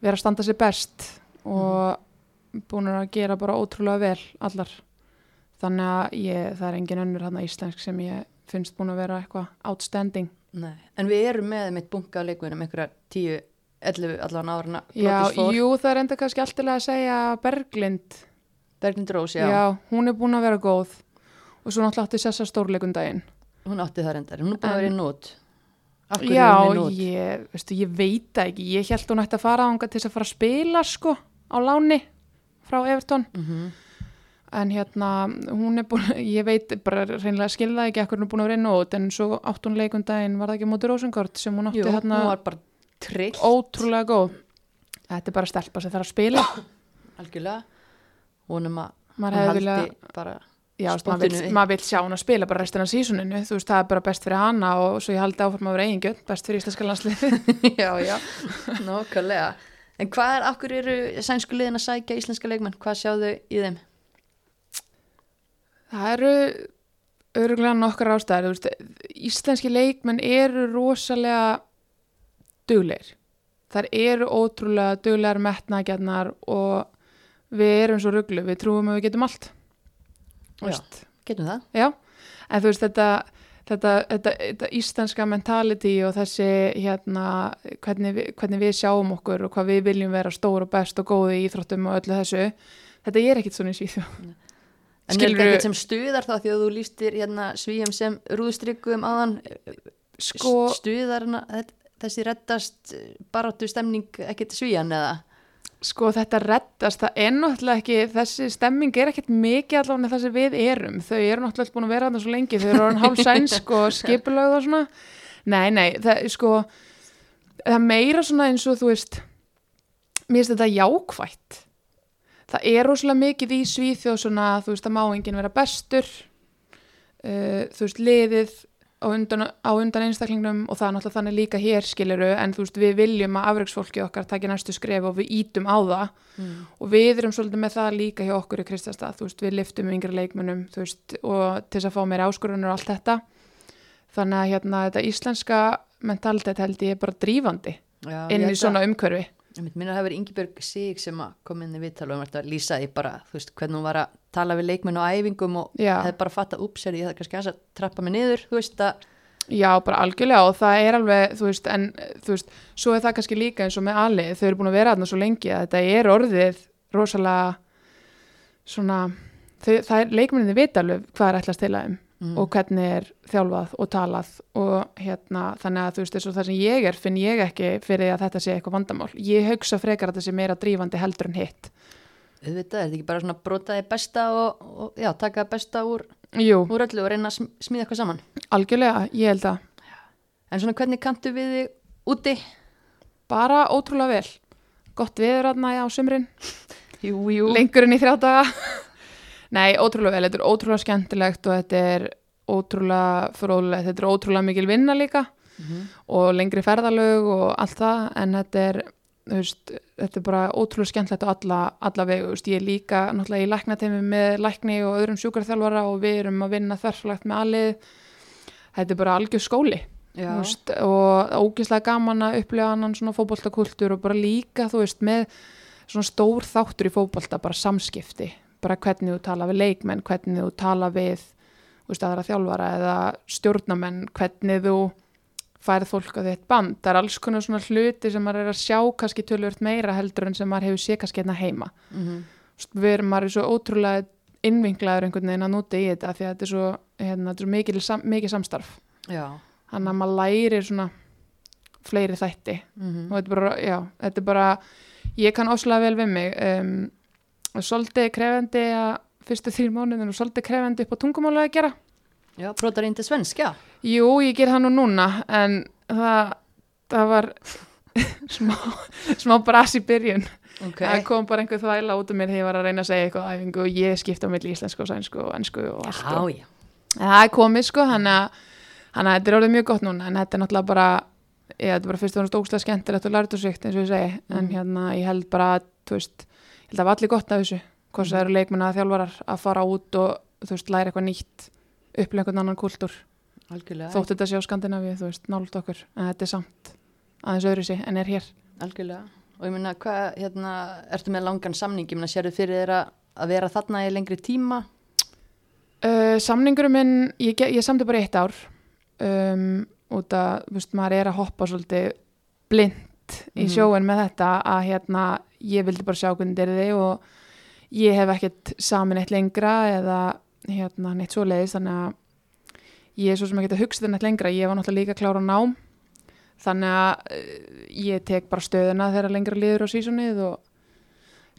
vera að standa sér best og búin að gera bara ótrúlega vel allar. Þannig að ég, það er engin önnur hann íslensk sem ég finnst búin að vera eitthvað outstanding Nei. En við erum með mitt bunga af leikmennum, einhverja 10, 11 allan árna. Já, jú, það er enda kannski alltilega að segja Berglind, Berglind Rós, já. já. hún er búin að vera góð og svo náttúrulega átti Sessa stórleikundaginn Hún átti það reyndar, hún er búin að En- vera í nót. Já, ég, veistu, ég veit ekki ég held hún ætti að fara ánga til þess að fara að spila sko, á láni frá Everton Mm en hérna, hún er búin ég veit bara reynilega skilða ekki ekkur hún er búin að vera í nót en svo átt hún leikundaginn var það ekki móti Rósengard sem hún átti Jú, hérna hún var bara trill, ótrúlega góð þetta er bara stelpa sem þarf að spila algjörlega. Vonum að maður hefði vilja bara, Já, maður maður vill sjá hún að spila bara restina sísuninu, þú veist, það er bara best fyrir hana og svo ég haldi áfram að vera eigingjöld, best fyrir íslenska landsliði. <laughs> já, já, nákvæmlega. En hvað er, akkur eru sænsku liðin að sækja íslenska leikmenn? Hvað sjáðu í þeim? Það eru öruglega nokkar ástæður, þú veist, íslenski leikmenn eru rosalega dugleir. Þar eru ótrúlega duglegar metnaðgjarnar og við erum svo rugglu, við trúum að við getum allt. Já. Getum það? Já, en þú veist þetta, þetta, þetta, þetta íslenska mentality og þessi hérna hvernig við, hvernig við sjáum okkur og hvað við viljum vera stór og best og góði í íþróttum og öllu þessu, þetta er ekkit svona í Svíþjóð. En er Skilurðu- þetta ekkert sem stuðar þá því að þú lístir hérna svíjum sem rúðstrykkum aðan Sko, stuðar þessi reddast baráttu stemning ekkert svíjan eða? sko þetta reddast, það er náttúrulega ekki, þessi stemming er ekkit mikið allavega það sem við erum, þau eru náttúrulega búin að vera þarna svo lengi, þau eru orðin hálf sænsk og <laughs> skipulögð og svona, nei, nei, það er sko, það er meira svona eins og þú veist, mér finnst þetta jákvætt, það er rosalega mikið í Svíþjóð svona, þú veist, það má enginn vera bestur, uh, þú veist, liðið á undan, á undan einstaklingnum og það er náttúrulega þannig líka hér skiliru en þú veist, við viljum að afreiksfólki okkar takja næstu skref og við ítum á það. Mm. og við erum svolítið með það líka hjá okkur í Kristastað, þú veist, við liftum yngri leikmunum, þú veist, og til þess að fá meira áskorunur og allt þetta. Þannig að hérna, þetta íslenska mentalitet held ég er bara drífandi Já, inn í svona mynd minna að það hefur Ingibjörg Sig sem að kom inn í viðtal og verður að lýsa því bara, þú veist, hvernig hún var að tala við leikmenn á æfingum og Já. hefði bara fatta ups, er ég það kannski aðeins að trappa mig niður, þú veist að, Já, bara algjörlega og það er alveg, þú veist, en þú veist, svo er það kannski líka eins og með Ali, þau eru búin að vera þarna svo lengi að þetta er orðið rosalega svona, þau, það er leikmenninni alveg hvað er ætlast til að þeim Mm. og hvernig er þjálfað og talað og hérna þannig að þú veist eins og það sem ég er finn ég ekki fyrir að þetta sé eitthvað vandamál ég hugsa frekar að þetta sé meira drífandi heldur en hitt Auðvitað, er þetta ekki bara svona brotaði besta og, og já, taka besta úr, úr öllu og reyna að sm- smíða eitthvað saman. algjörlega, ég held að En svona hvernig kanntu við þig úti? bara ótrúlega vel gott viður aðna á sumrin Jú, jú. lengur en í þrjá daga nei, ótrúlega vel, þetta er ótrúlega skemmtilegt og þetta er ótrúlega fróðlegt, þetta er ótrúlega mikil vinna líka Mhm. og lengri ferðalög og allt það en þetta er, veist, þetta er bara ótrúlega skemmtilegt á alla, alla vegu veist, ég er líka náttúrulega í læknateimi með lækni og öðrum sjúkarþjálfara og við erum að vinna þverflagt með alið. Þetta er bara algjör skóli veist, og ógeðslega gaman að upplifa annan svona fótboltakultúr og bara líka þú veist með svona stór þáttur í fótbolta bara samskipti, bara hvernig þú tala við leikmenn, hvernig þú tala við veist aðra þjálfara eða stjórnamenn, hvernig þú færð fólk á þitt band, það er alls konar svona hluti sem maður er að sjá kannski tölvört meira heldur en sem maður hefur sé kannski hérna heima. Þú veist, við erum maður er svo ótrúlega innvinklaður einhvern veginn að núti í þetta því að þetta er svo, hérna, þetta er svo mikil, sam, mikil samstarf. Já. þannig að maður lærir svona fleiri þætti. Mhm. og þetta er bara, já, þetta er bara ég kann oslega vel við mig um, svolítið krefendi að fyrstu þrjum mánuðin og svolítið krefendi upp á tungumála að gera Já, brotar inn til svenska. jú, ég ger það nú núna en það, það var <laughs> smá, smá bras í byrjun Ok. það kom bara einhver þvæla út um mér þegar ég var að reyna að segja eitthvað æfingu og ég skipta milli íslensku og sænsku og ennsku og allt Já, og já. En það er komið sko, þannig að að þetta er orðið mjög gott núna en þetta er náttúrulega bara ég, þetta er bara fyrst og náttúrulega skemmtilegt og lærtusvíkt eins og ég segi, en Mhm. hérna ég held bara að, þú veist, held að hafa allir gott af þessu hvort það eru leikmenn að þjálfarar að fara út og þú veist, læra eitthvað nýtt upplega einhvern annan kultúr þótt þetta sé á Skandinavíu, þú veist, nált okkur en þetta er samt aðeins öðru sig en er hér Algjörlega. Og ég meina, hvað, hérna, ertu með langan samning? Ég meina, sérðu fyrir þér að, vera þarna í lengri tíma? Uh, samningurum minn, ég, ég samti bara eitt ár um, út að, þú veist, maður er að hoppa svolítið blind í Mhm. sjóin með þetta að hérna, ég vildi bara sjá hvernig þetta er þið og ég hef ekkert samin eitt lengra eða hérna, neitt svo leiðis þannig að ég er svo sem ekki að hugsa þetta neitt lengra, ég var náttúrulega líka að klára nám þannig að uh, ég tek bara stöðuna þegar lengra liður á sísonið og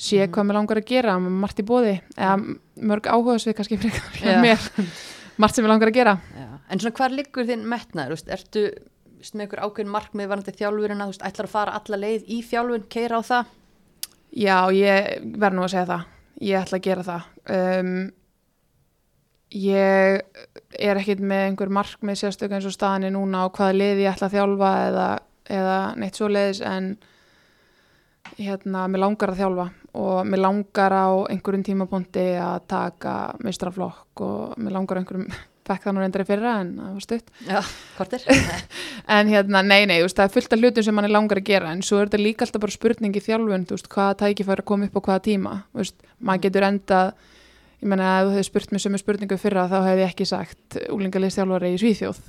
sé Mhm. hvað mér langar að gera margt í bóði, eða mörg áhuga svið kannski frekar margt sem mér langar að gera Já. En svona, hvar liggur þinn metnaður? Ertu með ykkur ákveðin markmið varandi þjálfurina? Þú veist, ætlar að fara alla leið í þjálfun, keira á það? Já, ég verð nú að segja það. Ég ætla að gera það. Um, ég er ekkit með einhver markmið sérstök eins og staðinni núna á hvaða liði ég ætla að þjálfa eða, eða neitt svo leiðis en hérna, mér langar að þjálfa og mér langar á einhverjum tímapunkti að taka meistraflokk og mér langar á einhverjum fekk það nú reyndar í fyrra en það var stutt Já, kortir? <laughs> En hérna, nei, nei, veist, það er fullt af hlutum sem mann er langar að gera en svo er þetta líka alltaf bara spurning í þjálfun, veist, hvaða tæki fær að koma upp á hvaða tíma, veist, maður getur endað, ég menna, ef þú hefði spurt mér sömu spurningu fyrra, þá hefði ég ekki sagt úlingalist þjálfari í Svíþjóð,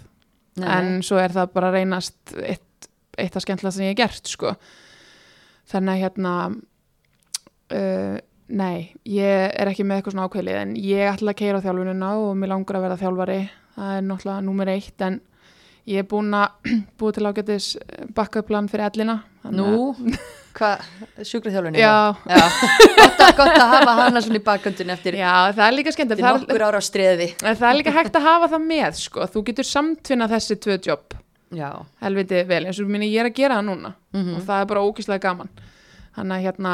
Nei, en svo er það bara reynast eitt, eitt af skemmtilega sem ég hef gert, sko. Þannig að hérna, uh, nei, ég er ekki með eitthvað svona ákveðlið, en ég ætla að keira á þjálfunina og mér langar að vera þjálfari, það er náttúrulega númer eitt, en ég er búin að <clears throat> búið til ágætis bakkaupplan fyrir ellina. Nú, <laughs> hvað, sjúkraþjálfunni? Já, Já, gott, að, gott að hafa hana svona í bakgöndun eftir, já, það er líka skemmt. eftir Það, nokkur ára á streði. er- <laughs> það er líka hægt að hafa það með, sko. Þú getur samtvinna þessi tvö jobb, Já. helviti vel, eins og minni ég er að gera það núna. Mm og það er bara ógíslega gaman þannig að hérna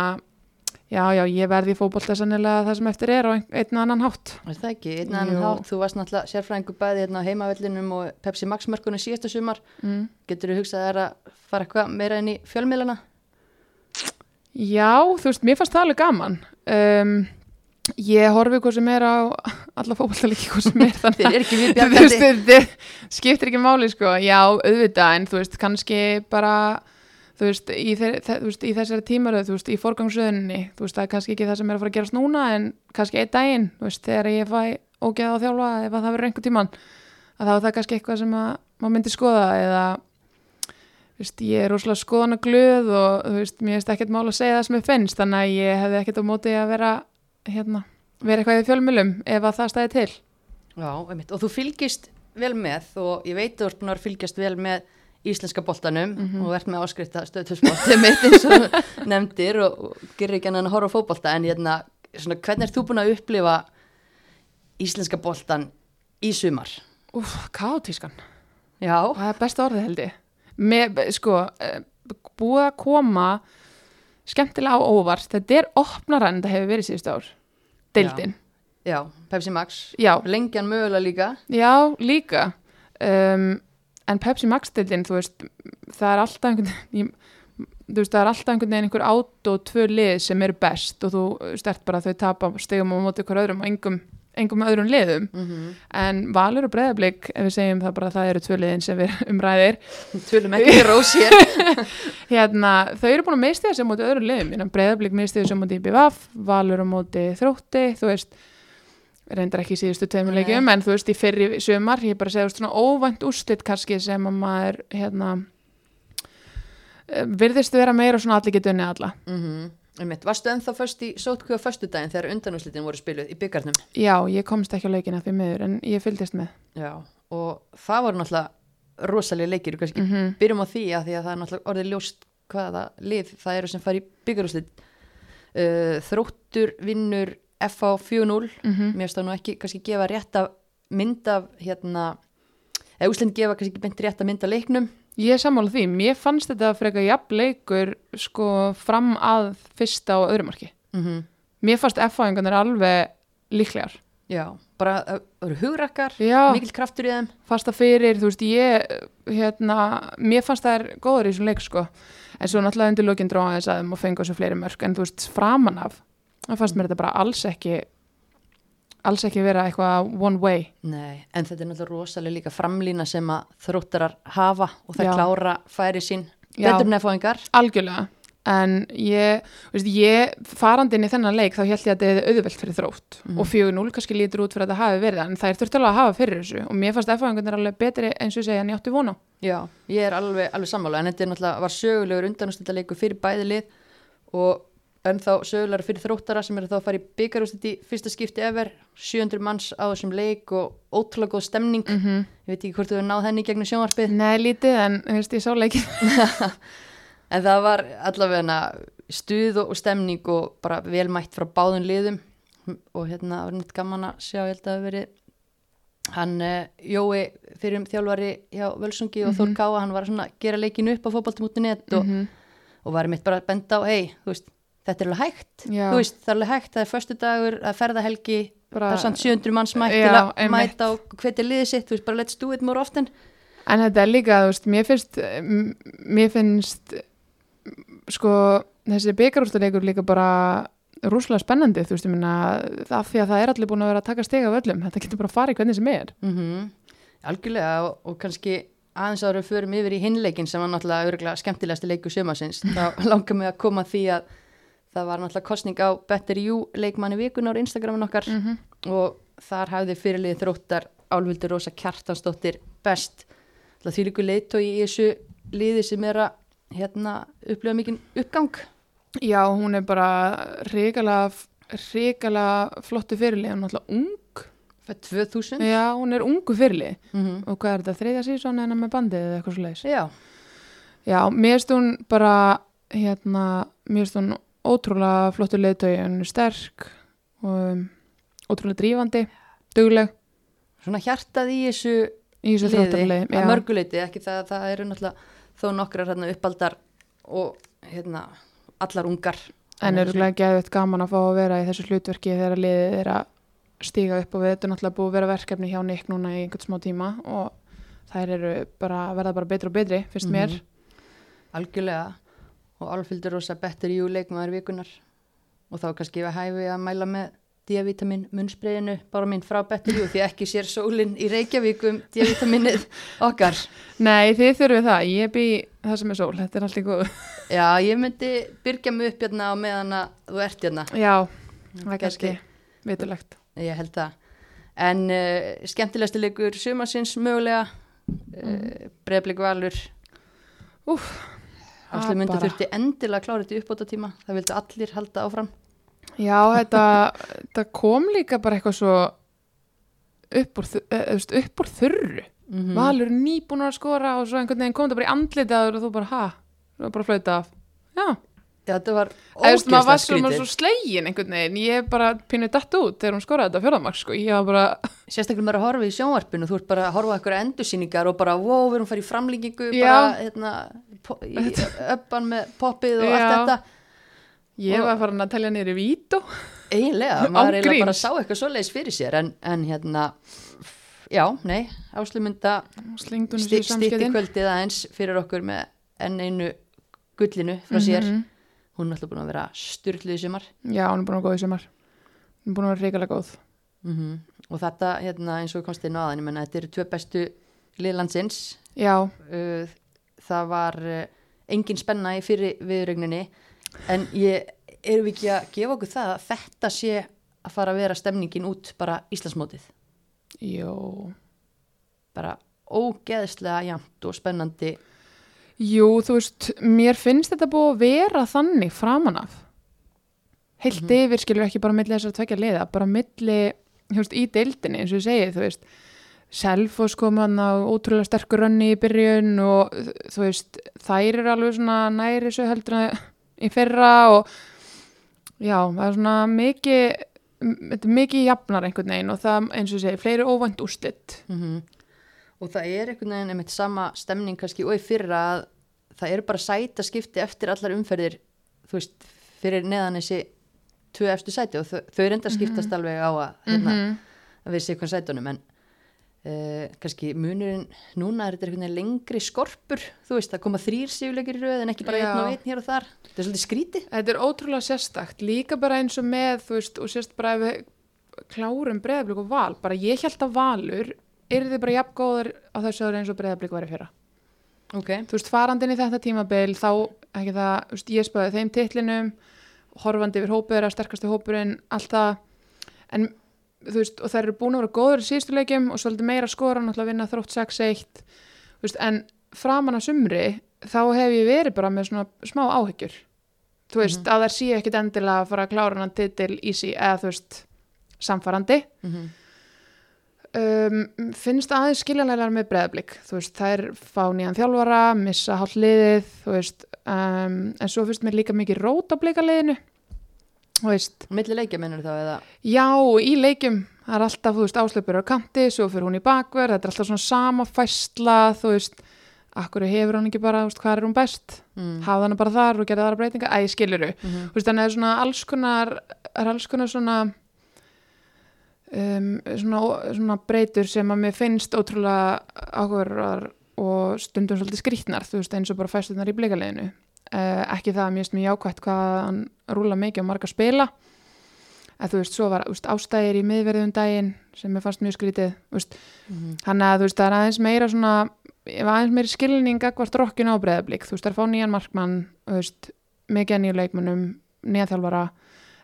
já, já, ég verði í fótbolta sannilega það sem eftir er á ein- einn og annan hátt. Er það ekki, einn annan Jú. hátt, þú varst náttúrulega sérfræðingu bæði hérna á heimavellinum og Pepsi Max mörkunni síðasta sumar, mm. getur þú hugsað þér að fara eitthvað meira inn í fjölmiðlana? já, þú veist, mér fannst það alveg gaman. Um, ég horfi hvað sem er á alla fótbolta líki hvað sem er <laughs> þannig Þið er ekki <laughs> við þetta skiptir ekki máli sko, já, auðvitað en þú veist, kannski bara þú veist, í, í þessari tímaröð þú veist, í forgangsröðinni, þú veist, það er kannski ekki það sem er að fara að gerast núna, en kannski einn daginn þú veist, þegar ég fæ ógeða á þjálfa ef að það verður einhver tíman að þá er það kannski eitthvað sem að maður myndi skoða eða þú veist, ég er rosalega skoðana glöð og þú veist, mér finnst ekkert mál að segja það sem ég finnst, þannig að ég hefði ekkert á móti að vera hérna, vera eitthvað í fjölmjölum ef að það stæði til. Já, og þú fylgist vel með og ég veit þú ert búin að fylgjast vel með íslenska boltanum Mhm. og ert með áskrifta stöðtöðsport <laughs> mitt eins og nefndir og, og gerir ekki annan að horfa á fótbolta en hérna, svona, hvernig ert þú búin að upplifa íslenska boltan í sumar? Úf, kátískan. Já, Það er besta orðið held ég. Með, sko, eh, búið að koma skemmtilega á óvart. Þetta er opnara en þetta hefur verið síðust ár. Deildin. já, Pepsi Max Já, lengjan mögulega líka já, líka. Um, en Pepsi Max deildin, þú veist, það er alltaf einhvern veginn, þú veist, það er alltaf einhvern veginn einhver át og tvö lið sem eru best og þú stert bara þau tapa stegum á móti hver öðrum og engum, engum öðrum liðum. mm -hmm. En Valur og Breiðablík, ef við segjum það bara að það eru tvö liðin sem við <laughs> umræðir, Tölum ekki rós hér <laughs> hérna, þau eru búin að mistiða sem móti öðrum liðum, Breiðablík mistiðu sem móti IBVF, Valur á móti þrótti, þú veist reyndar ekki síðustu leikjum en þú veist í fyrri sumar, ég bara veist, svona óvænt úrslit kannski sem að maður hérna eh, virðist vera meira svona allir getur unni alla. Mm -hmm. Varstu ennþá föst í sótkvíða föstudaginn þegar undanúslitin voru spiluð í byggarnum? já, ég komst ekki á leikina því miður en ég fylgdist með. Já, og það voru náttúrulega rosalega leikir kannski. Mm byrjum á því að því að það er náttúrulega orðið ljóst hvaða lið það eru sem fari í byggarúslit uh, Þróttur vinnur FH 4-0 -hmm. mér það nú ekki kannski gefa rétt af mynd af hérna eða úslind gefa kannski ekki beint rétt af mynd af leiknum Ég er sammála því, mér fannst þetta frekar jafn leikur sko fram að fyrsta og öðrumarki. mm -hmm. Mér fannst F-fáingarnir alveg líklegar. Já, bara það eru hugrakkar Já, mikill kraftur í þeim fasta fyrir, þú veist, ég, hérna, mér fannst það er góður í þessum leik, sko. En svo náttúrulega undir lokinn dróða þess að þeim og fengu þessu fleiri mörg, en þú veist, framan af, það fannst mér þetta bara alls ekki, alls ekki vera eitthvað one way. Nei, en þetta er náttúrulega rosalega líka framlína sem að þróttarar hafa og það Já. klára færi sín betur nefáingar Algjörlega. En ég, veist, ég farandi inn í þennan leik þá held ég að þetta er auðvelt fyrir þrótt Mhm. og 4-0 kannski lítur út fyrir að þetta hafi verið en það er þurft alveg að hafa fyrir þessu og mér fannst F-fáingarnir alveg betri eins og segja en ég átti vona. Já, ég er alveg, alveg sammála en þetta er var sögulegur undanústöldaleiku fyrir bæði lið og ennþá sögulegur fyrir þróttara sem eru þá að fara í byggarústit í fyrsta skipti ever 700 manns á þessum leik og ótrúlega góð stemning Mm -hmm. ég veit ekki hvort þú hefur náð henni í gegnum sjónvarpið Nei, lítið en þú veist, ég sá leikin. <laughs> en það var allavega stuð og stemning og bara velmætt frá báðum liðum og hérna var nýtt gaman að sjá ég held að það hafi verið hann uh, Jói fyrir þjálfari hjá Völsungi og Mhm. Þór Káa hann var að gera leikinu upp á fótbolti.net og, Mhm. og var mitt bara benda á hei, þú veist, þetta er alveg hægt Já. þú veist, það er alveg hægt, það er förstu dagur að ferðahelgi, Bara- það er samt 700 manns mætt Já, til að mæta og hvetja liðið sitt, þú veist, bara let's do it more often En þetta er líka, þú veist, mér finnst, mér finnst, sko, þessi byggarústuleikur líka bara rúslega spennandi, þú veist, ég minna, það því að það er allir búin að vera að taka stiga af öllum, þetta getur bara að fara í hvernig sem er. mm algjörlega og, og kannski aðeins ára förum yfir í hinleikin sem var náttúrulega skemmtilegasti leiku sumasins þá <laughs> langar mig að koma því að það var náttúrulega kostning á Better You leikmanni vikunar á Instagramin okkar. Mm -hmm. og þar hafði fyrirlið þróttar Álvildur Rósa Kjartansdóttir best. Því líku leiðtói í þessu liði sem er að hérna, upplifa mikinn uppgang. Já, hún er bara ríkala, ríkala flottu fyrirlið, hún er alltaf ung, fyrir 2000 já, hún er ungu fyrirlið mm -hmm. og hvað er þetta, þriðja sísón en með bandið eða eitthvað svo leiðis? Já, Já, mér finnst hún bara, hérna, mér finnst hún ótrúlega flottu leiðtögi, hún er sterk og um, ótrúlega drífandi, dugleg svona hjartað í þessu í þessu þróttarlegi. að mörguleiti, ekki það, það eru náttúrulega þó nokkrar hérna, uppaldar og hérna, allar ungar En er ekki geðvitt gaman að fá að vera í þessu hlutverki þegar liðið er að stíga upp og við þetta er náttúrulega búið að vera verkefni hjá Nick núna í einhvern smá tíma og þær eru bara, verða bara betri og betri, finnst mér. Mhm. algjörlega og Álfildur Rósa Better You leikmaður vikunar og þá kannski við hæfi að mæla með D-vitamin munnspreyinu bara minn frá Better You því ekki sér sólinn í Reykjavík um D-vitaminnið okkar. Nei, þið þurfið það, ég bý það sem er sól, þetta er allt í góð. já, ég myndi byrja mig upp hérna á meðan að þú ert hérna. Já, það er kannski. vitulegt. ég held það. En uh, skemmtilegsti leikur sumarsins mögulega uh, breyflik valur Úff, Áslu það myndi bara. þurfti endilega að klára þetta uppbóta tíma það vildi allir halda áfram. Já, þetta, þetta kom líka bara eitthvað svo upp úr, eh, upp úr þurru. Mm Valur nýbúin að skora og svo einhvern veginn kom það bara í andlitaður og þú bara, ha, þú var bara að flauta af. Já, þetta var veist, maður ógeðslega var svo, maður skrítið svo slegin einhvern veginn, ég bara pínu datt út þegar hún skoraði þetta fjóðamark, sko, ég var bara <laughs> sérstaklega með að horfa í sjónvarpinu þú ert bara að horfa eitthvað endursýningar og bara wow, við erum að fara í framlíkingu Já. bara hérna, í öppan með poppið og allt þetta. Ég Og- var farin að telja niður í vító eiginlega, <laughs> maður eiginlega bara sá eitthvað svoleiðis fyrir sér en, en hérna já, nei, stitti samskiptin kvöldið aðeins fyrir okkur með enn einu gullinu frá sér. Mhm. hún er alltaf búin að vera styrluð í sumar. Já, hún er búin að vera góð í sumar. Hún er búin að vera reikalega góð. Mm og þetta, hérna, eins og komst inn á aðan ég menna, þetta eru tvö bestu liðlandsins já, uh, það var uh, engin spenna í fyrir viðrögninni en ég erum við ekki að gefa okkur það að þetta sé að fara að vera stemningin út bara Íslandsmótið? Jó. Bara ógeðslega jæmt og spennandi. Jú, þú veist, mér finnst þetta búið að vera þannig framan af. Heilt Mhm. yfir skilur ekki bara milli þessar tvekja liða, bara milli þú veist, í deildinni, eins og ég segi, þú veist Selfoss kom hann á ótrúlega sterkur rönni í byrjun og þú veist, þær eru alveg svona næri svo heldur en í fyrra og já, það er svona mikið mikið jafnar einhvern veginn og það, eins og segi, fleiri óvænt úrslit. Mm og það er einhvern veginn einmitt sama stemning kannski og í fyrra að það eru bara sæta skipti eftir allar umferðir þú veist, fyrir neðan þessi tvö eftir sæti og þau, þau er enda skiptast alveg á að, hérna, Mhm. að við séum hvað sætunum en uh, kannski munurinn núna er þetta veginn lengri skorpur þú veist, það koma þrýr sífuleikir í röð en ekki bara einn og einn hér og þar. Þetta er svolítið skrítið. Þetta er ótrúlega sérstakt, líka bara eins og með, þú veist, og sérst bara ef við klárum breyðablík og val, bara ég held að valur er þið bara jafn góður á þessu ári eins og breyðablík var í fyrra. ok, Þú veist, farandinn í þetta tímabil, þá, ekki það, veist, ég spöði þeim titlinum, horfandi yfir hópur, að sterkasti hópurinn, allt það, en veist, og þær eru búin að vera góður í síðustu leikjum og svolítið meira skora, náttúrulega vinna þrótt 6-1, þú veist, en framan að sumri, þá hef ég verið bara með svona smá áhyggjur. Þú veist, að þær séu ekkit endilega að fara að klára hann titil easy eða þú veist, samfarandi mm um, finnst aðeins skiljanlegar með breðablík, þú veist, þær fá nýjan þjálfara, missa hálf liðið þú veist, um, en svo finnst mér líka mikið rót á blíkaliðinu þú veist, milli leikja mennur þá eða? Já, í leikjum það er alltaf, þú veist, áslöpur á kanti svo fyrir hún í bakverð, þetta er alltaf svona sama fæsla, þú veist akkur hefur hún ekki bara, þú veist, hvað er hún best? Mm. hafa hana bara þar og gera þar breytinga æ, skiluru, mm þú veist, þannig að svona alls konar, er alls konar svona um, svona, svona breytur sem að mér finnst ótrúlega áhugaverðar og stundum svolítið skrýtnar, þú veist, eins og bara fæstunar í blikaleginu uh, ekki það að mér finnst mjög jákvætt hvað hann rúla mikið á marga spila. Að þú veist, svo var veist, ástæðir í miðverðum daginn sem mér fannst mjög skrítið Mhm. þannig að þú veist, það er aðeins meira svona, aðeins meiri skilning akkvart rokkinu á breyðablík, þú veist, það er fá nýjan markmann, þú veist, mikið nýju leikmönnum, nýja þjálfara.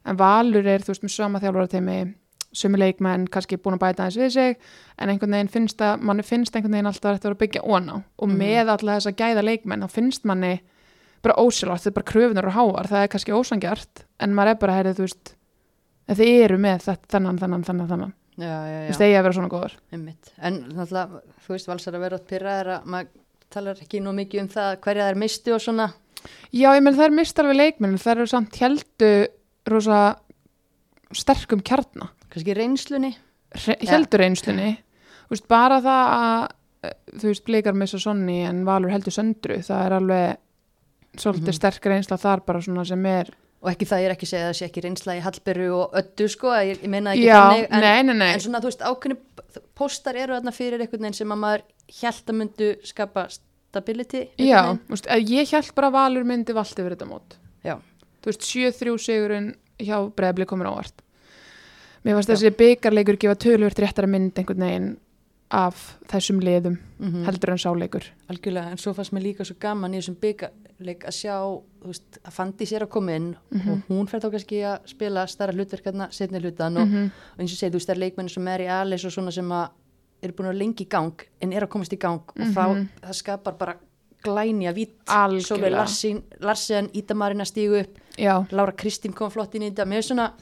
En Valur er, þú veist, með sama þjálfara teimi sumi leikmenn, kannski búin að bæta aðeins við sig, en einhvern veginn finnst að manni finnst einhvern veginn alltaf að þetta bara ósjálfart, þetta er bara kröfunar og háar, það er kannski ósangjart en maður er bara, heyrið, þú veist þið eru með þetta, þennan, þennan já, já, þú veist, eigi að vera svona góður einmitt. En náttúrulega, þú veist, valsar að vera pyrraðir að maður talar ekki nú mikið um það hverja þær misti og svona. Já, ég menn það er mistar við leikmenn það eru samt heldu rosa sterkum kjarna. Kannski reynslunni? Já. heldur reynslunni. Þú veist, bara það að eh, þú veist, blikar missa sonni en valur heldur söndru, það er alveg svolítið Mhm. sterk reynsla þar bara svona sem er og ekki það ég er ekki að segja að það sé ekki reynsla í Hallberu og Öddu sko, ég, ég meina ekki Já, þannig en, nei, nei, nei. en svona þú veist ákveðni póstar eru þarna fyrir einhvern veginn sem að maður hjælt að myndu skapa stability Já, veist, að ég held bara að valur myndi valdi yfir þetta mót. Já. Þú veist, 7-3 sigurinn hjá breyðblik komur ávart Mér fannst þessi byggarleikur gefa tölvöld réttara mynd einhvern veginn af þessum liðum Mhm. heldur en sáleikur algjörlega, en svo fannst mér líka svo gaman í þessum byggarleik að sjá þú veist, að Fandi sér að koma inn Mhm. og hún fer þá kannski að spila starra hlutverkarna setni hlutan og, -hmm. og eins og segir, þú veist, það er leikmenni sem er í aðlis og svona sem að eru búin að lengi í gang en er að komast í gang og þá Mhm. það skapar bara glænja vitt Algjörlega. Solveig Larsen, Larsen Ídamarinn að stígu upp Já, Lára Kristín kom flott inn í þetta mér er svona,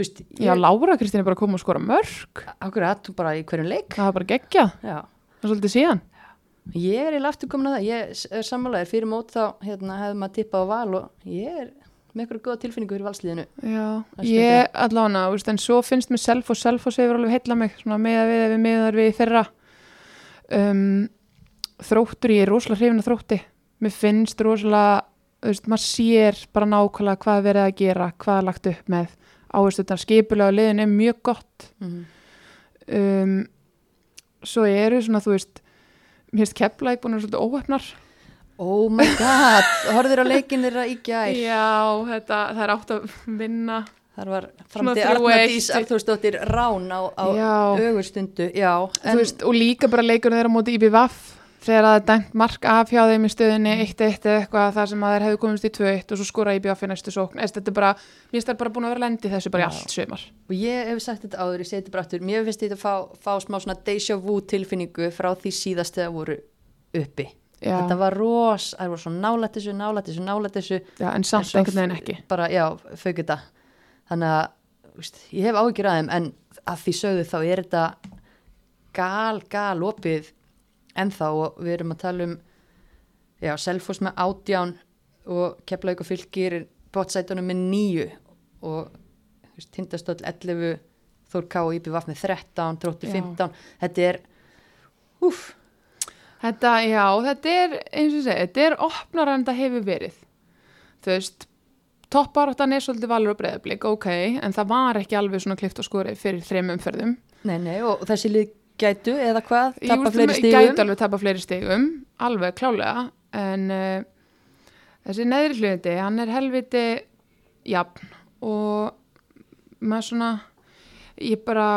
þú þú veist, Já, Lára Kristín er bara að koma og skora mörg akkurat, þú bara í hverjum leik. Það var bara geggjað, já, það er svolítið síðan. Ég er í aftur komin að það. Ég er sammálaðir fyrir mót þá hérna, hefði maður tippað á val og ég er með eitthvað góða tilfinningu fyrir valsliðinu. Já, er ég allána, veist, en svo finnst mér self og self og sefur alveg heilla mig með að við við meðar við þeirra um, þróttur, ég er rosalega hrifin að þrótti. Mér finnst rosalega þú veist, maður sér bara nákvæmlega hvað er verið að gera, hvað er lagt upp með áhersluðnar skipulega liðin er mjög gott mm -hmm. um, svo eru svona, þú veist mér finnst keplæk búin að vera svolítið óhefnar oh my god, horfður á leikin þeirra í gær Já, þetta, það er átt að vinna þar var framtíð eitt. Arþórsdóttir Rán á, á Já. ögurstundu já, þú veist, og líka bara leikur þeirra á móti IBVF þegar það er dæmt mark af hjá þeim í stöðinni 1-1 eða eitthvað þar sem að þeir hefðu komist í 2-1 og svo skora í næstu sókn. Eða, þetta er bara, mér finnst það bara búin að vera lendi þessu bara í allt sömar og ég hef sagt þetta áður, ég segi þetta bara aftur mér finnst þetta að fá, fá smá svona deja vu tilfinningu frá því síðast þegar voru uppi. Já, þetta var ros, það voru svo nálætt þessu, nálætt þessu, nálætt þessu. Já, en samt einhvern veginn ekki. bara, já, þetta þetta gal, gal opið ennþá og við erum að tala um já, Selfoss með átján og Keflavík og fylgir bótsætunum með nýju og tindastóll 11 Þór K og Vaff með 13 Dróttir Já. 15, þetta er úf, Þetta, já, þetta er, eins og segi, þetta er opnara en þetta hefur verið. Þú veist, topparáttan er svolítið valur og breyðablík, ok, en það var ekki alveg svona klift og skori fyrir þreim umferðum. nei, nei og þessi lið gætu eða hvað, tappa fleiri stígum Gæti alveg tapa fleiri stigum, alveg klálega, en uh, þessi neðri hluti, hann er helviti jafn og maður svona, ég bara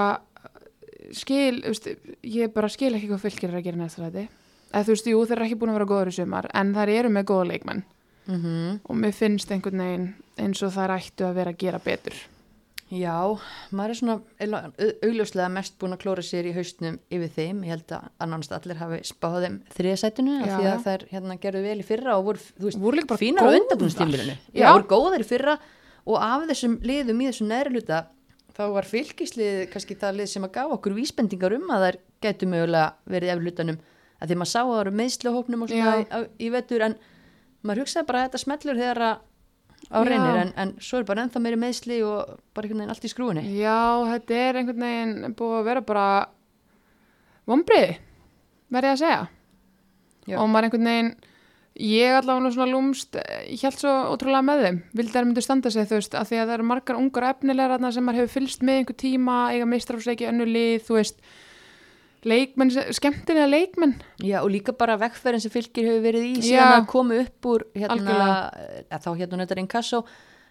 skil, veist, ég bara skil ekki hvað fylgir er að gera næsta ræti. Eða þú veist, jú, þeir eru ekki búin að vera góður í sumar, en þær eru með góða leikmenn mm og mér finnst einhvern veginn eins og þær ættu að vera að gera betur. Já, maður er svona augljóslega mest búin að klóra sér í haustnum yfir þeim, ég held að annarnast allir hafi spáð þeim þriðasætunu af því að þær hérna gerðu vel í fyrra og voru, þú veist, Voru fínar á góðar. undanbúinnstímilinu Já, voru góðar í fyrra og af þessum liðum í þessum neðri hluta þá var fylgislið kannski það lið sem að gá okkur vísbendingar um að þær gætu mögulega verið eftir hlutanum. Að því maður sá að það eru Já. í, vetur en maður hugsaði bara að þetta smellur þegar að á reynir en, en svo er bara ennþá meiri meðsli og bara einhvern veginn allt í skrúinni Já, þetta er einhvern veginn búið að vera bara vombriði, verði að segja. Já. Og maður einhvern veginn, ég allavega nú svona lúmst, ég held svo ótrúlega með þeim, vildi þær myndu standa sig þú veist, að því að það eru margar ungar efnilegar sem maður hefur fylst með einhver tíma, eiga mistrafsleiki önnu lið, þú veist, leikmenn, skemmtilega leikmenn. Já, og líka bara vegferðin sem fylgir hefur verið í Já. síðan að koma upp úr hérna, að þá hérna þetta er inkasso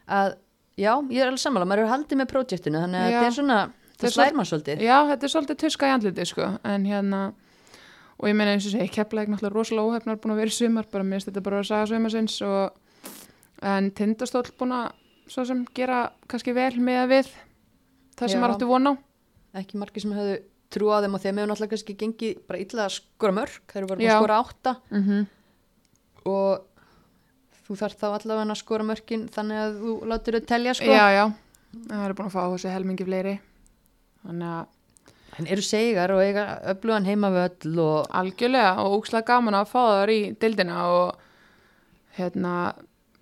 að, já, ég er alveg sammála maður er haldið með projektinu, þannig að Já. þetta er svona Þetta það slær maður svolítið Já, þetta er svolítið tuska í andliti, sko, en hérna, og ég meina eins og segi, kepla ekki náttúrulega rosalega óhefnar búin að vera í sumar, bara mér finnst þetta bara að saga sumarsins og, en tindastóll búin að, svo sem gera kannski vel með við það sem Já. maður áttu von á. ekki margir sem hefðu trú á þeim og þeim hefur náttúrulega kannski gengið bara illa að skora mörg þeir eru bara að skora átta. Mm -hmm. og þú þarf þá allavega að skora mörkin þannig að þú látur þau telja sko. Já, já, það eru búin að fá þessi helmingi fleiri, þannig að en eru segar og eiga öflugan heimavöll og algjörlega og ókslega gaman að fá þar í dildina og hérna,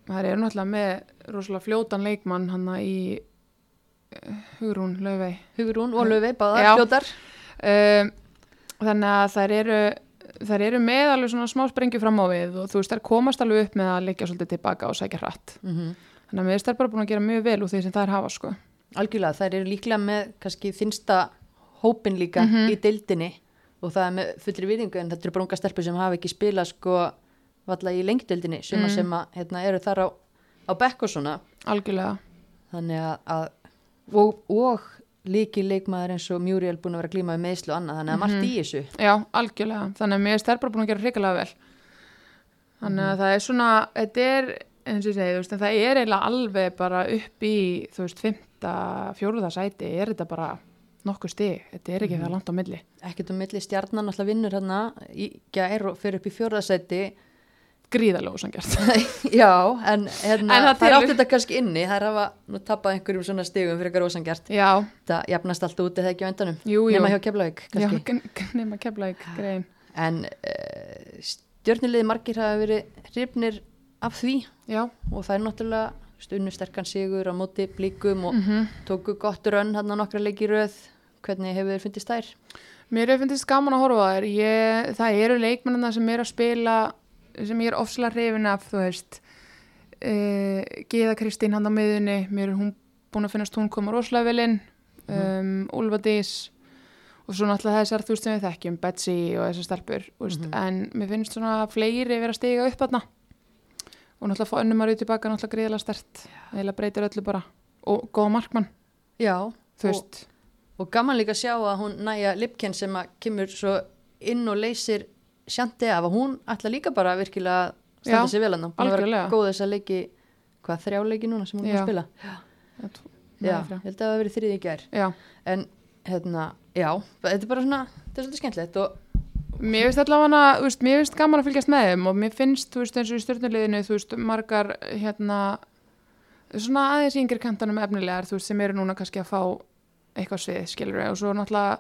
það eru náttúrulega með rosalega fljótan leikmann hann í uh, Hugrún Laufey. Hugrún og Löfi báðar fljótar um, þannig að þær eru þær eru með alveg svona smá sprengju fram á við og þú veist þær komast alveg upp með að leggja svolítið tilbaka og sækja hratt mm þannig að finnst þær bara búin að gera mjög vel úr því sem þær hafa sko Algjörlega, þær eru líklega með kannski þinsta hópin líka Mhm. í deildinni og það er með fullri viðingu en þetta eru bara unga stelpur sem hafa ekki spilað sko valla í lengdeildinni sem, Mhm. mm. sem að, hérna, eru þar á, á bekk og svona algjörlega, þannig að, að og, og líki leikmaður eins og Muriel búin að vera að glíma við meðslu og annað þannig að Mhm. margt í þessu. Já, algjörlega. Þannig að mér þær bara búin að gera hrikalega vel. Þannig að það er svona þetta er, eins og ég segi, veist það er eiginlega alveg bara upp í þú veist, fymta, fjóruða sæti er þetta bara nokkuð stig? Þetta er ekki það langt á milli. Ekkert um milli. Stjarnan alltaf vinnur hérna í gær og fyrir upp í fjórðasæti gríðalega ósangjart <laughs> Já, en hérna, En það er átt þetta kannski inni Það er hafa nú tappað einhverjum svona stigum fyrir eitthvað rosangjart já, Það jafnast allt út eða ekki á endanum? Jú, jú. Nema hjá Keflavík <laughs> nema keflaug grein. En uh, stjörnuliði margir hafa verið hrifnir af því. Já, og það er náttúrulega stunnu sterkan sigur á móti blíkum og mm tóku gott rönn hann nokkra leiki í röð. Hvernig hefur þér fundist þær? mér hefur finnst gaman að horfa á þær. Ég, það eru leikmennina sem er að spila sem ég er ofslega hrifin af þú veist uh, Gíða Kristín hann á miðunni mér er hún búin að finnast hún koma rosalega vel inn um, Úlfa Dís og svo náttúrulega þessar þú veist sem við þekkjum Betsy og þessar þú veist, Mhm. en mér finnst svona fleiri vera að stiga upp þarna. Og náttúrulega fá önnum rauð tilbaka náttúrulega greiðlega stert eða breytir öllu bara. Og góða markmann Já, þú og, veist. og gaman líka að sjá að hún næja Lipken sem að kemur svo inn og leysir sjandi af að hún ætla líka bara virkilega að standa Já, sig vel hann búin að vera algjörlega. góð þess að leiki hvað þrjá leiki núna sem hún er að spila? Já, Já, ég held að það verið þriði í já. en hérna, já, þetta er bara svona þetta er svolítið skemmtilegt og Mér finnst allavega, þú veist, mér finnst gaman að fylgjast með þeim og mér finnst, þú veist, eins og í stjórnuleginu, þú veist, margar, hérna, svona aðeins yngri kantanum efnilegar, þú veist, sem eru núna kannski að fá eitthvað svið, skilur við, og svo náttúrulega,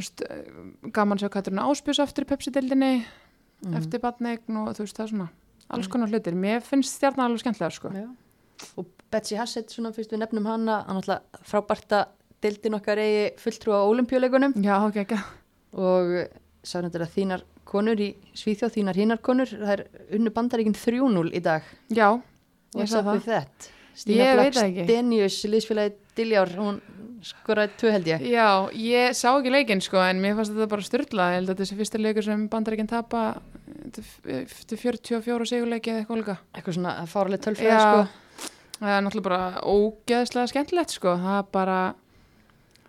veist, gaman að sjá Katrina Áspjós aftur í Pepsi-dildinni, Mhm. eftir batnegn og þú veist, það er svona, alls konar hlutir. Mér finnst stjarnar alveg skemmtilegar, sko. Og Betsy Hassett svona fyrst við nefnum hana hann alltaf frábært að deildin okkar eigi fulltrú á olimpíuleikunum Já, ok, ekki. og sá náttúrulega þínar konur í Svíþjóð, þínar hinnar konur það er unnu bandaríkin 3-0 í dag Já, ég up það. Stína Black. Stenius, liðsfélagi Diljár, hún skoraði tvö held ég. Já, ég sá ekki leikinn sko en mér fannst þetta bara styrla ég held að þessi fyrsta leikur sem bandaríkinn tapa til 44 sigurleiki eða eitthvað líka. Eitthvað svona fáraleg tölfræði sko. það er náttúrulega bara ógeðslega skemmtilegt sko. Það er bara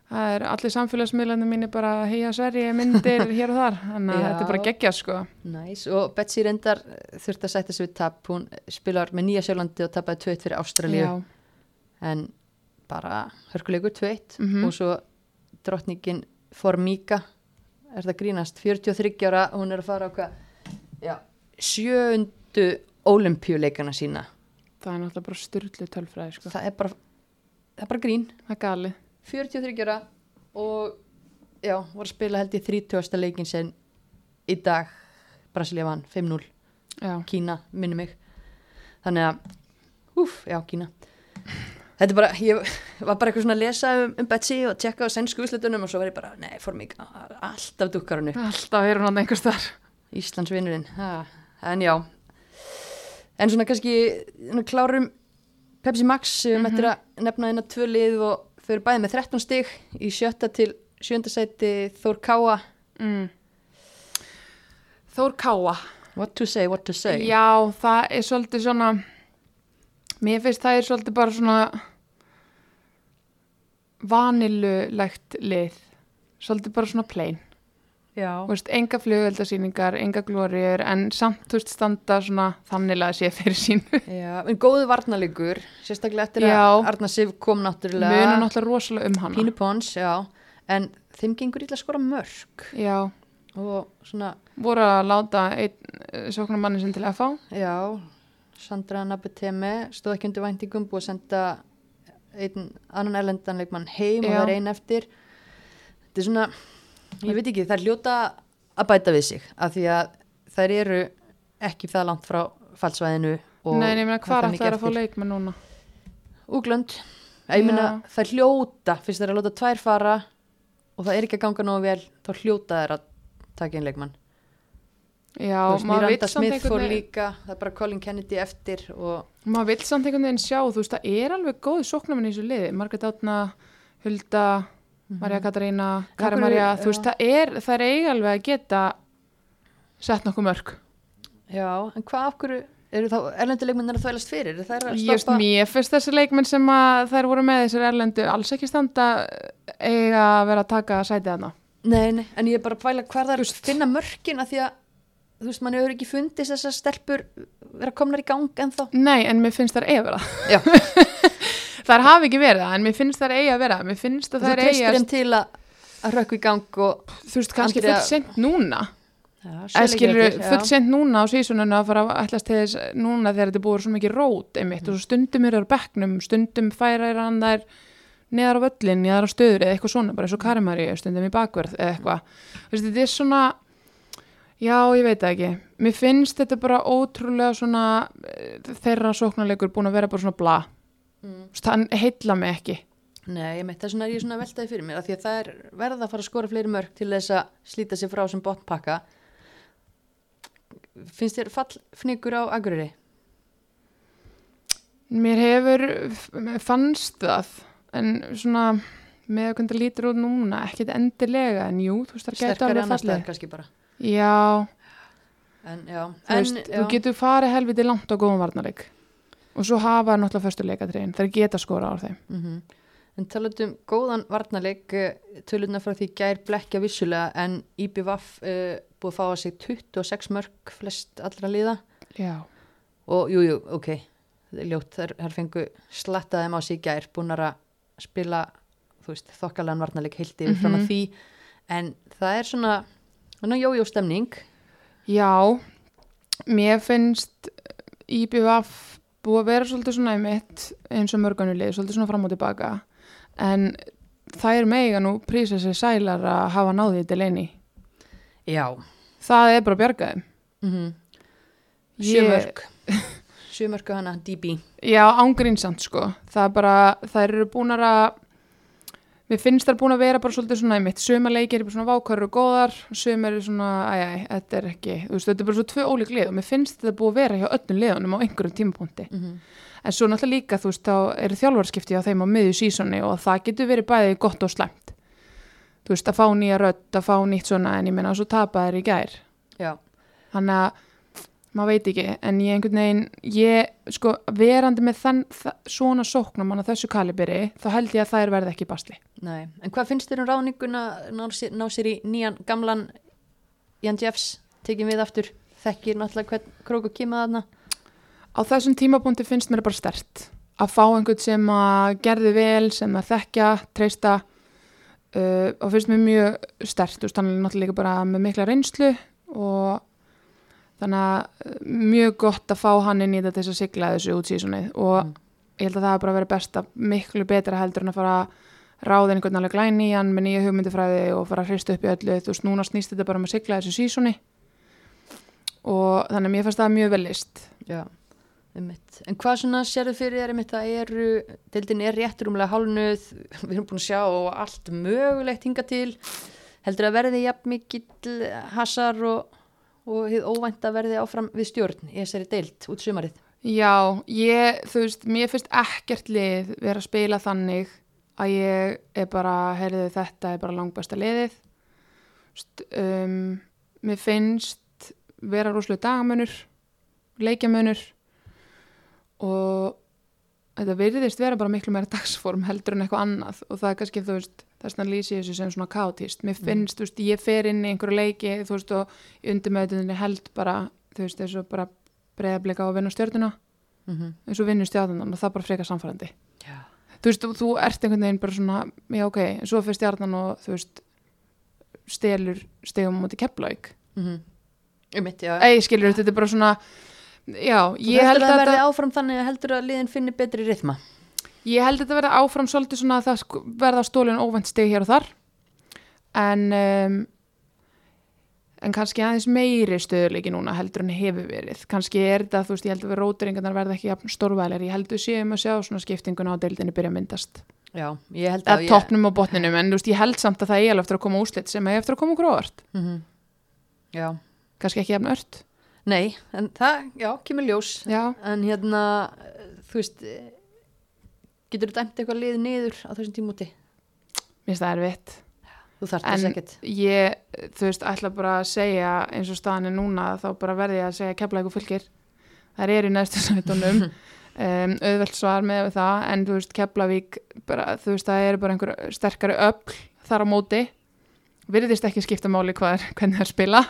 það er allir samfélagsmiðlarnir mínir bara heia Sverri myndir <laughs> hér og þar þannig að þetta er bara geggjað sko. Næs, og Betsy reyndar eh, þurfti að sætta sig við tap, hún spilar með Nýja Sjálandi og tapaði 2-1 fyrir Ástralíu. En bara hörkuleikur 2-1 Mhm. og svo drottningin Formíka er það grínast, 43 ára hún er að fara á hvað? Já, sjöundu ólimpíuleikana sína. Það er náttúrulega bara styrlu tölfræði sko. Það er bara, það er bara grín. Það er galið. 43 ára og já, var að spila held í 30. leikin sem í dag. Brasilia vann 5-0 Já, Kína, minni mig. Þannig að, úf, já, Kína þetta er bara, ég var bara eitthvað svona að lesa um, um Betsy og tjekka á sænsku úslitunum og svo var ég bara, nei, for mig alltaf dukkar hann upp, alltaf er hún hann einhvers þar Íslandsvinurinn ha, en já. En svona kannski svona klárum Pepsi Max, við mm Mhm. eftir að nefna hérna tvö lið og þau eru bæði með 13 stig í sjötta til sjönda sæti Þór Káa, mm. Þór Káa. What to say, what to say? Já, það er svolítið svona mér finnst það er svolítið bara svona vanilulegt lið. Svolítið bara svona plain. Veist, enga flugveldasýningar, enga glóriur en samt þú veist standa svona þannilega sé fyrir sínu. Já, en góðu varnalíkur, sérstaklega eftir Já. að Arna Sif kom náttúrulega muna náttúrulega rosalega um hana. Pínu Pons, já, en þeim gengur að skora mörg Já, og svona, voru að láta einn sóknarmanni sem til að fá já, Sandra Nabeteme stóð ekki undir væntingum, búið að senda einn annan erlendanleikmann heim og Já. það er ein eftir. Þetta er svona, ég veit ekki, það er hljóta að bæta við sig, af því að þær eru ekki það langt frá fallsvæðinu og Nei, ég meina hvað er er það að fá leikmenn núna? Úglönd, ég meina það hljóta, fyrst það er að láta tvær fara og það er ekki að ganga nógu vel þá hljóta þær að taka einn leikmann Já, veist, maður Miranda samt einhvern veginn líka það er bara Colin Kennedy eftir og maður vill samt einhvern veginn sjá, þú veist, það er alveg góð sóknarmenn í þessu liði, Margrét Átna Hulda, Marja Katarína Kari Marja, þú veist, það er það er eiga alveg að geta sett nokkuð mörg já, en hvað hverju eru þá erlendu leikmenn að þvælast fyrir? Just mér fyrst þessi leikmenn sem að þær voru með þessar erlendu alls ekki standa eiga að vera að taka sætið hana nei, nei, en ég er bara að pæla hvað það er að finna mörkin að því að þú veist, mann hefur ekki fundist þessar stelpur vera komnar í gang en þá Nei, en mér finnst þær eiga að vera. <laughs> Þær hafi ekki verið það, en mér finnst þær eiga að vera. Mér finnst að þú þær treystir eiga þeim til að rökku í gang og þú veist, kannski Andrea- fyrir sent núna eða skilur full sent núna á sísuninu að fara að ætlast til þess núna þegar þetta búið svo mikið rót einmitt. Mm. og stundum eru á bekknum, stundum færa er hann þær neðar á völlin, neðar á stöður eða eitthvað svona, bara eins og Karimari stundum í bakverð eða eitthvað. Þú þetta er svona já, ég veit það ekki mér finnst þetta bara ótrúlega svona eh, þeirra sóknarleikur búin að vera bara svona bla Mm. Hann heilla mig ekki Nei, ég meit þess vegna er ég svona veltaði fyrir mér af því að það er verða að fara að skora fleiri mörg til þess að slíta sig frá sem botnpakka finnst þér fallfnigur á Akureyri? Mér hefur, fannst það, en svona með að hvernig það lítur út núna, ekkit endilega, en jú, þú veist, það geta sterkari alveg annars staðar fallið. kannski bara Já, en já, þú en, veist, já. þú getur farið helviti langt á góðum varnarleik. Og svo hafa náttúrulega fyrstu leikadriðin, þeir geta skora á þeim. mm en talandum góðan varnarleik tölurna frá því gær blekja vissulega en IBVF uh, búið að fá að sig 26 mörg flest allra liða. Já, og jú, jú, ok. Það er ljótt, þær, þær fengu slattaðum á sig gær, búin að spila veist, þokkalega varnarleik heilt yfir fram Mhm. að því. En það er svona, svona jójó stemning já, mér finnst IBVF búið að vera svolítið svona einmitt eins og mörgunulið, svolítið svona fram og tilbaka, en það er mega nú prísa sér sælar að hafa náðið til eini. já, Það er bara bjargaðum. mm Ég- sjömörk sjömörku hana, DB Já, ángrínsant sko. Það er bara, það eru búin að, mér finnst það búin að vera bara svolítið svona einmitt. Suma leikir eru bara svona vákvæður og góðar, suma eru svona, æj, æj, þetta er ekki, þú veist, þetta er bara svo tvö ólík lið og mér finnst þetta búið að vera hjá öllum liðunum á einhverjum tímapunkti. mm En svo náttúrulega líka, þú veist, þá eru þjálfarskipti á þeim á miðju sísoni og það getur verið bæði gott og slæmt. Þú veist, að fá nýja rödd, að fá nýtt svona, en ég meina, svo tapa þær í gær. já, Þannig að maður veit ekki, en ég einhvern veginn, ég, sko, verandi með þann, þa svona sóknum á þessu kaliberi, þá held ég að þær verði ekki í basli. nei. En hvað finnst þér um ráðninguna ná sér, ná sér í nýjan gamlan Jan Jeffs, tekið við aftur þekkir náttúrulega hvern króku kima þarna? Á þessum tímapunkti finnst mér bara stert að fá einhvern sem að gerði vel, sem að þekkja, treysta uh, og finnst mér mjög stert, hann er náttúrulega bara með mikla reynslu og þannig að uh, mjög gott að fá hann inn í þetta til þess að sigla þessu út sísunnið og Mm. ég held að það er bara að vera best að miklu betra heldur en að fara að ráða einhvern alveg glæn í hann með nýja hugmyndifræði og fara að hrista upp í öllu, þú veist, núna snýst þetta bara um að sigla þessu sísunni og þannig að mér fannst það mjög vel list Já, einmitt. En hvað svona sérðu fyrir þér einmitt að eru, deildin er réttur umlega hálnuð, við erum búin að sjá allt mögulegt hinga til, heldur að verði jafn mikill hasar og, og hið óvænta verði áfram við stjórn í þessari deild út sumarið. Já, ég, þú veist, mér finnst ekkert lið vera að spila þannig að ég er bara, heyrðu þetta er bara langbæsta liðið. Um, mér finnst vera rosalega dagamunur, leikjamunur og þetta virðist vera bara miklu meira dagsform heldur en eitthvað annað og það er kannski, þú veist, þess að lýsi þessu sem svona kátíst. Mér finnst, þú veist, ég fer inn í einhverju leiki, þú veist, og undirmöðunni held bara, þú veist, þessu bara breyðablika á að vinna stjórnuna Mm -hmm. eins og vinnur stjarnan og það bara frekar samfærandi Já. þú veist, þú, ert einhvern veginn bara svona já ok, en svo fyrir stjarnan og þú veist stelur stegum mútið keplauk Mm -hmm. Einmitt, já. ei, skilur þetta er bara svona já, ég held heldur að að verði þetta áfram þannig að heldur að liðin finni betri rithma. ég held að þetta verða áfram svolítið svona að það sko, verða stólinn óvænt steg hér og þar. En um, en kannski aðeins meiri stöðuleiki núna heldur en hefur verið. Kannski er þetta, þú veist, ég held að við róteringarnar verða ekki stórvælir, ég held að við séum að sjá svona skiptinguna á deildinni byrja að myndast. Já, ég held að... eða toppnum og botninum en þú veist, ég held samt að það er eftir að koma úslit sem er eftir að koma ávart Mm -hmm. Já, kannski ekki jafn ört nei, en það, já, kemur ljós. já, En hérna, þú veist, getur þú dæmt eitthvað lið niður á þessum tímúti? mér finnst það erfitt. Þú þarft En- þess ekkert. ég, þú veist, ætla bara að segja eins og staðan er núna þá bara verði ég að segja kepla ykkur fylgir þær eru í næstu sætunum. <laughs> Um, auðvelt svar með það en þú veist, Keflavík bara, þú veist, það eru bara einhver sterkari öll þar á móti. Virðist ekki skipta máli hvað er, hvernig það spila.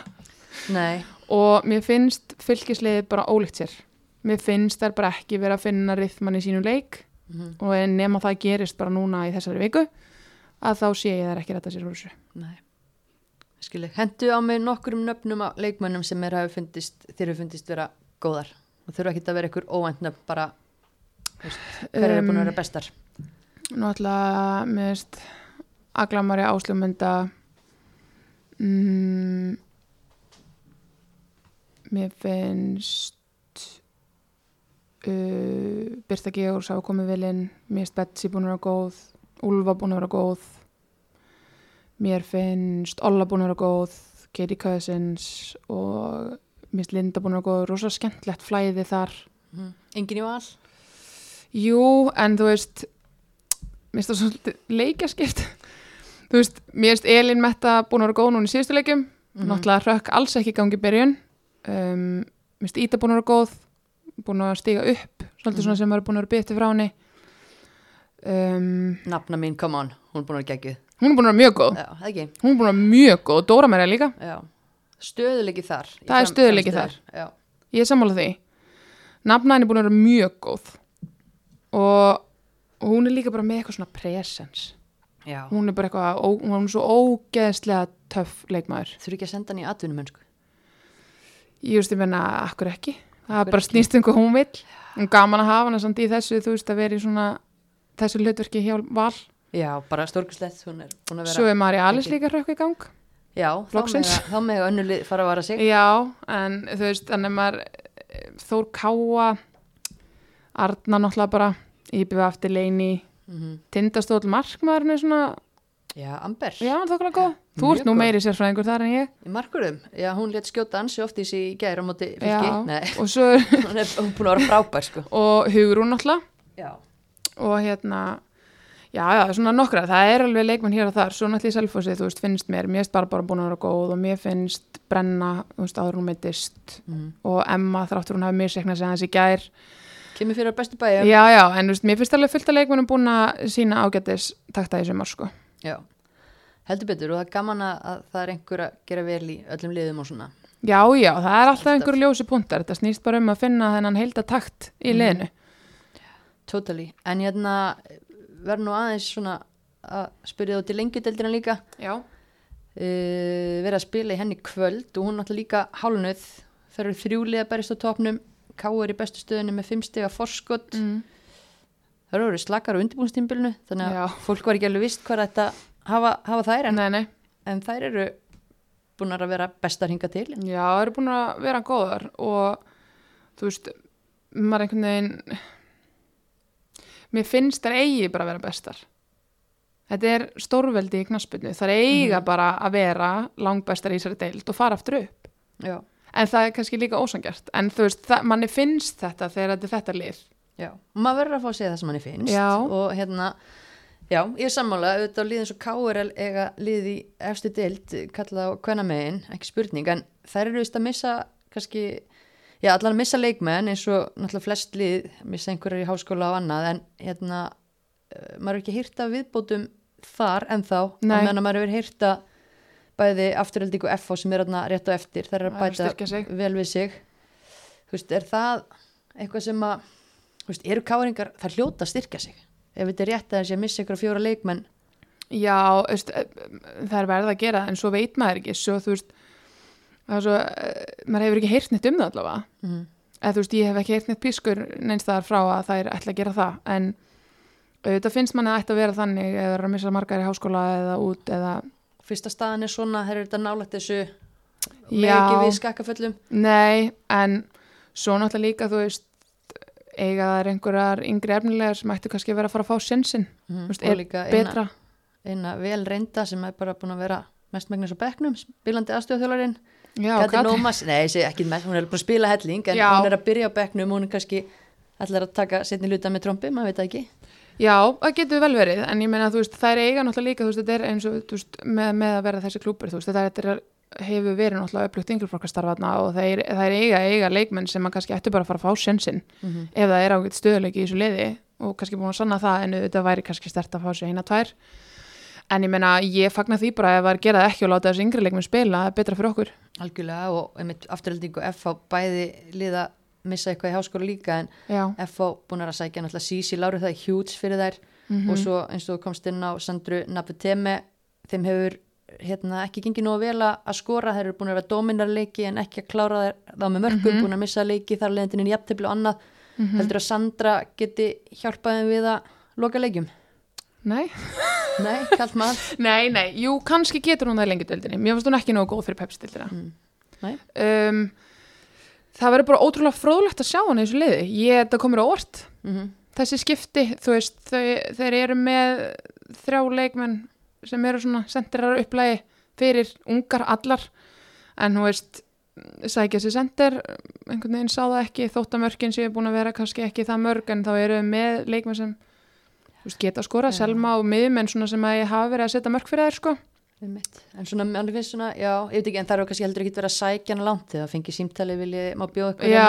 Nei, og mér finnst fylgisliðið bara ólíkt sér. Mér finnst þær bara ekki vera að finna rithman í sínu leik. Mm og en nema það gerist bara núna í þessari viku að þá sé ég þær ekki rætta sér úr þessu. Nei. Skilu, hendu á mig nokkrum nöfnum á leikmönnum sem er hafi fundist, fundist vera góðar. Og þurfa ekki að vera ykkur óvænt nöfn bara, veist, hver eru búin að vera bestar? Náttúrulega, mér veist, Aglamari Áslumunda, mm, mér finnst uh, Birta Georgs hafa komið vel inn, mér finnst Betsy búin að vera góð, Úlfa búin að vera góð, mér finnst Olla búin að vera góð, Katie Cousins og mér finnst Linda búin að vera góð, rosa skemmtlegt flæði þar. mm. Engin í val Jú, en þú veist mér finnst það svolítið leikjaskipt þú veist, mér finnst Elin Metta búin að vera góð núna í síðustu leikjum Mhm. náttúrulega rökk alls ekki gangi byrjun um, mér finnst Íta búin að vera góð búin að stiga upp svolítið svona Mhm. sem var búin að vera bytti frá henni um, Nafna mín, come on, hún er búin að vera geggjuð hún er búin að vera mjög góð Já, hún er búin að vera mjög góð, Dóra mér líka Já. Stöðuleiki þar Það er fram- stöðugleiki framstöðu. Já. ég er sammála því nafna henni er búin að vera mjög góð og, og hún er líka bara með eitthvað svona presence Já. hún er bara eitthvað, ó, hún er svo ógeðslega töff leikmaður Þurfi ekki að senda hann í atvinnumönsku ég veist ég menna, akkur ekki? Það er bara snýst um hvað hún vill. Og gaman að hafa hana samt í þessu þú veist að vera í svona þessu hlutverki hjá val. Já, bara stórkuslegt, hún er búin að vera svo er Mari Alice líka hrökk í gang Já, þá með, þá með önnulið fara að vara sig. Já, en þú veist þannig að maður eh, Þór Káa Arna náttúrulega bara Íbjöf aftur leini mm Tindastóll Markmaðurinn er svona Já, Amber. Já, þokkulega góð. Þú ert nú meiri sérfræðingur þar en ég. Í markurum, já, hún létt skjóta ansi oft í sig í gæri á móti fylki. Já, Nei, og svo <laughs> hún er hún er búin að vera frábær sko. Og Hugrún náttúrulega. Já, og hérna já, já, svona nokkra, það er alveg leikmenn hér og þar. Svo náttúrulega í selfossi, þú veist, finnst mér. Mér finnst bara bara búin að vera góð og mér finnst brenna, þú veist, áður hún meitist mm. og Emma þráttur hún hafi mér seknað kemur fyrir að bestu bæjum já, já, en veist, mér finnst alveg fullt að leikmennum búin að sína ágættis takta í sumar, sko Já, heldur betur og það er gaman að að það er einhver að gera vel í öllum liðum og svona. Já, já, það er alltaf einhver ljósi punktar. Þetta snýst bara um að finna þennan heildatakt í Mhm. liðinu. Totally, en hérna verður nú aðeins svona að spyrja þú til lengjudeldina líka. Já, uh, verið að spila í henni kvöld og hún náttúrulega líka hálnuð það eru þrjúlið að berist á topnum Ká er í bestu stöðunni með fimm stiga forskott mm. Það eru slakar á undirbúnstímbilinu þannig að fólk var ekki alveg vist hvað þetta hafa, hafa þær en, nei, nei. en þær eru búin að vera bestar hinga til. Já, það eru búin að vera góðar og þú veist, maður einhvern veginn mér finnst þær eigi bara að vera bestar. Þetta er stórveldi í knaspinu þær eiga bara að vera langbestar í þessari deild og fara aftur upp. Já, en það er kannski líka ósangjart en þú veist, það, manni finnst þetta þegar þetta er þetta lið já, og maður verður að fá að segja það sem manni finnst Já. og hérna já, ég er sammála, auðvitað á liðin svo KRL eiga lið í efstu deild kallað á hvenna megin, ekki spurning en þær eru vist að missa kannski já, allan að missa leikmenn eins og náttúrulega flest lið, missa einhverjar í háskóla og annað en hérna uh, maður er ekki hýrta viðbótum þar en þá, meðan að maður hefur hýrta bæði afturöldingu FH sem er hérna rétt á eftir, þær eru að er bæta vel við sig. Þú veist, er það eitthvað sem að veist, eru káringar, það hljóta að styrkja sig. Ef þetta er rétt að þessi að missa ykkur fjóra leikmenn. Já, veist, eh, það er verið að gera það, en svo veit maður ekki. Svo veist það svo, eh, maður hefur ekki heyrt neitt um það allavega. Mm. þú veist, ég hef ekki heyrt neitt pískur neins þar frá að það er ætla að gera það. En auðvitað finnst manni að ætti að vera þannig eða að missa margar í háskóla eða út eða, fyrsta staðan er svona, þeir eru þetta nálægt þessu með ekki við skakkaföllum. Nei, en svo náttúrulega líka, þú veist eiga er einhverjar yngri efnilegar sem ættu kannski að vera að fara að fá sinnsinn mm. Og líka eina, eina vel reynda sem er bara búin að vera mest megnis á bekknum, spilandi aðstöðþjólarinn já, Katrín Katrín- Ómas, nei, ekki mest, hún er búin að spila helling en Já. hún er að byrja á bekknum hún er kannski ætlar að taka setni hluta með trombi, maður veit ekki Já, það getur vel verið, en ég meina þú veist, það er eiga náttúrulega líka, þú veist, þetta er eins og veist, með, með að vera þessi klúpur, þú veist, þetta er, hefur verið náttúrulega upplugt yngluflokkastarfarna og það er, það er eiga, eiga leikmenn sem að kannski ættu bara að fara að fá sjönsinn mm ef það er ágætt stöðuleiki í þessu liði og kannski búin að sanna það en þetta væri kannski stert að fá sér eina tvær. En ég meina, ég fagna því bara ef það er að gera það ekki og láta þessi yngri leikmenn spila, það er betra fyrir okkur. Algjörlega og einmitt afturöldingu FH bæði liða missa eitthvað í háskóla líka en Já, FH búin að sækja náttúrulega Sisi Láru það er huge fyrir þær. Mhm. og svo eins og komst inn á Sandru Naputeme þeim hefur hérna, ekki gengið nógu vel að skora, þeir eru búin að vera dóminarleiki en ekki að klára þá með mörgum Mhm. búin að missa leiki þar leðindin í jafntefli og annað. Mhm. heldur að Sandra geti hjálpað þeim við að loka leikjum? Nei. <laughs> nei, kallt maður. <laughs> Nei, nei, jú, kannski getur hún það í lengjadöldinni mér finnst hún ekki nógu góð fyrir Pepsi-döldina Mm. Um, það verður bara ótrúlega fróðlegt að sjá hann í þessu liði. Ég, þetta komur á orð mm þessi skipti, þú veist, þau, þeir eru með þrjá leikmenn sem eru svona sendirar upplægi fyrir ungar allar en þú veist, sækja sér sendir einhvern veginn sá það ekki þótt að mörkin séu búin að vera kannski ekki það mörg en þá eru við með leikmenn sem veist, geta skora, Já. selma og miðmenn svona sem að ég hafa verið að setja mörg fyrir þær sko. En svona, mann finnst svona, já, ég veit ekki, en það eru kannski heldur ekki verið að sækja hana langt þegar það fengi símtali vilji, má bjóða eitthvað Já,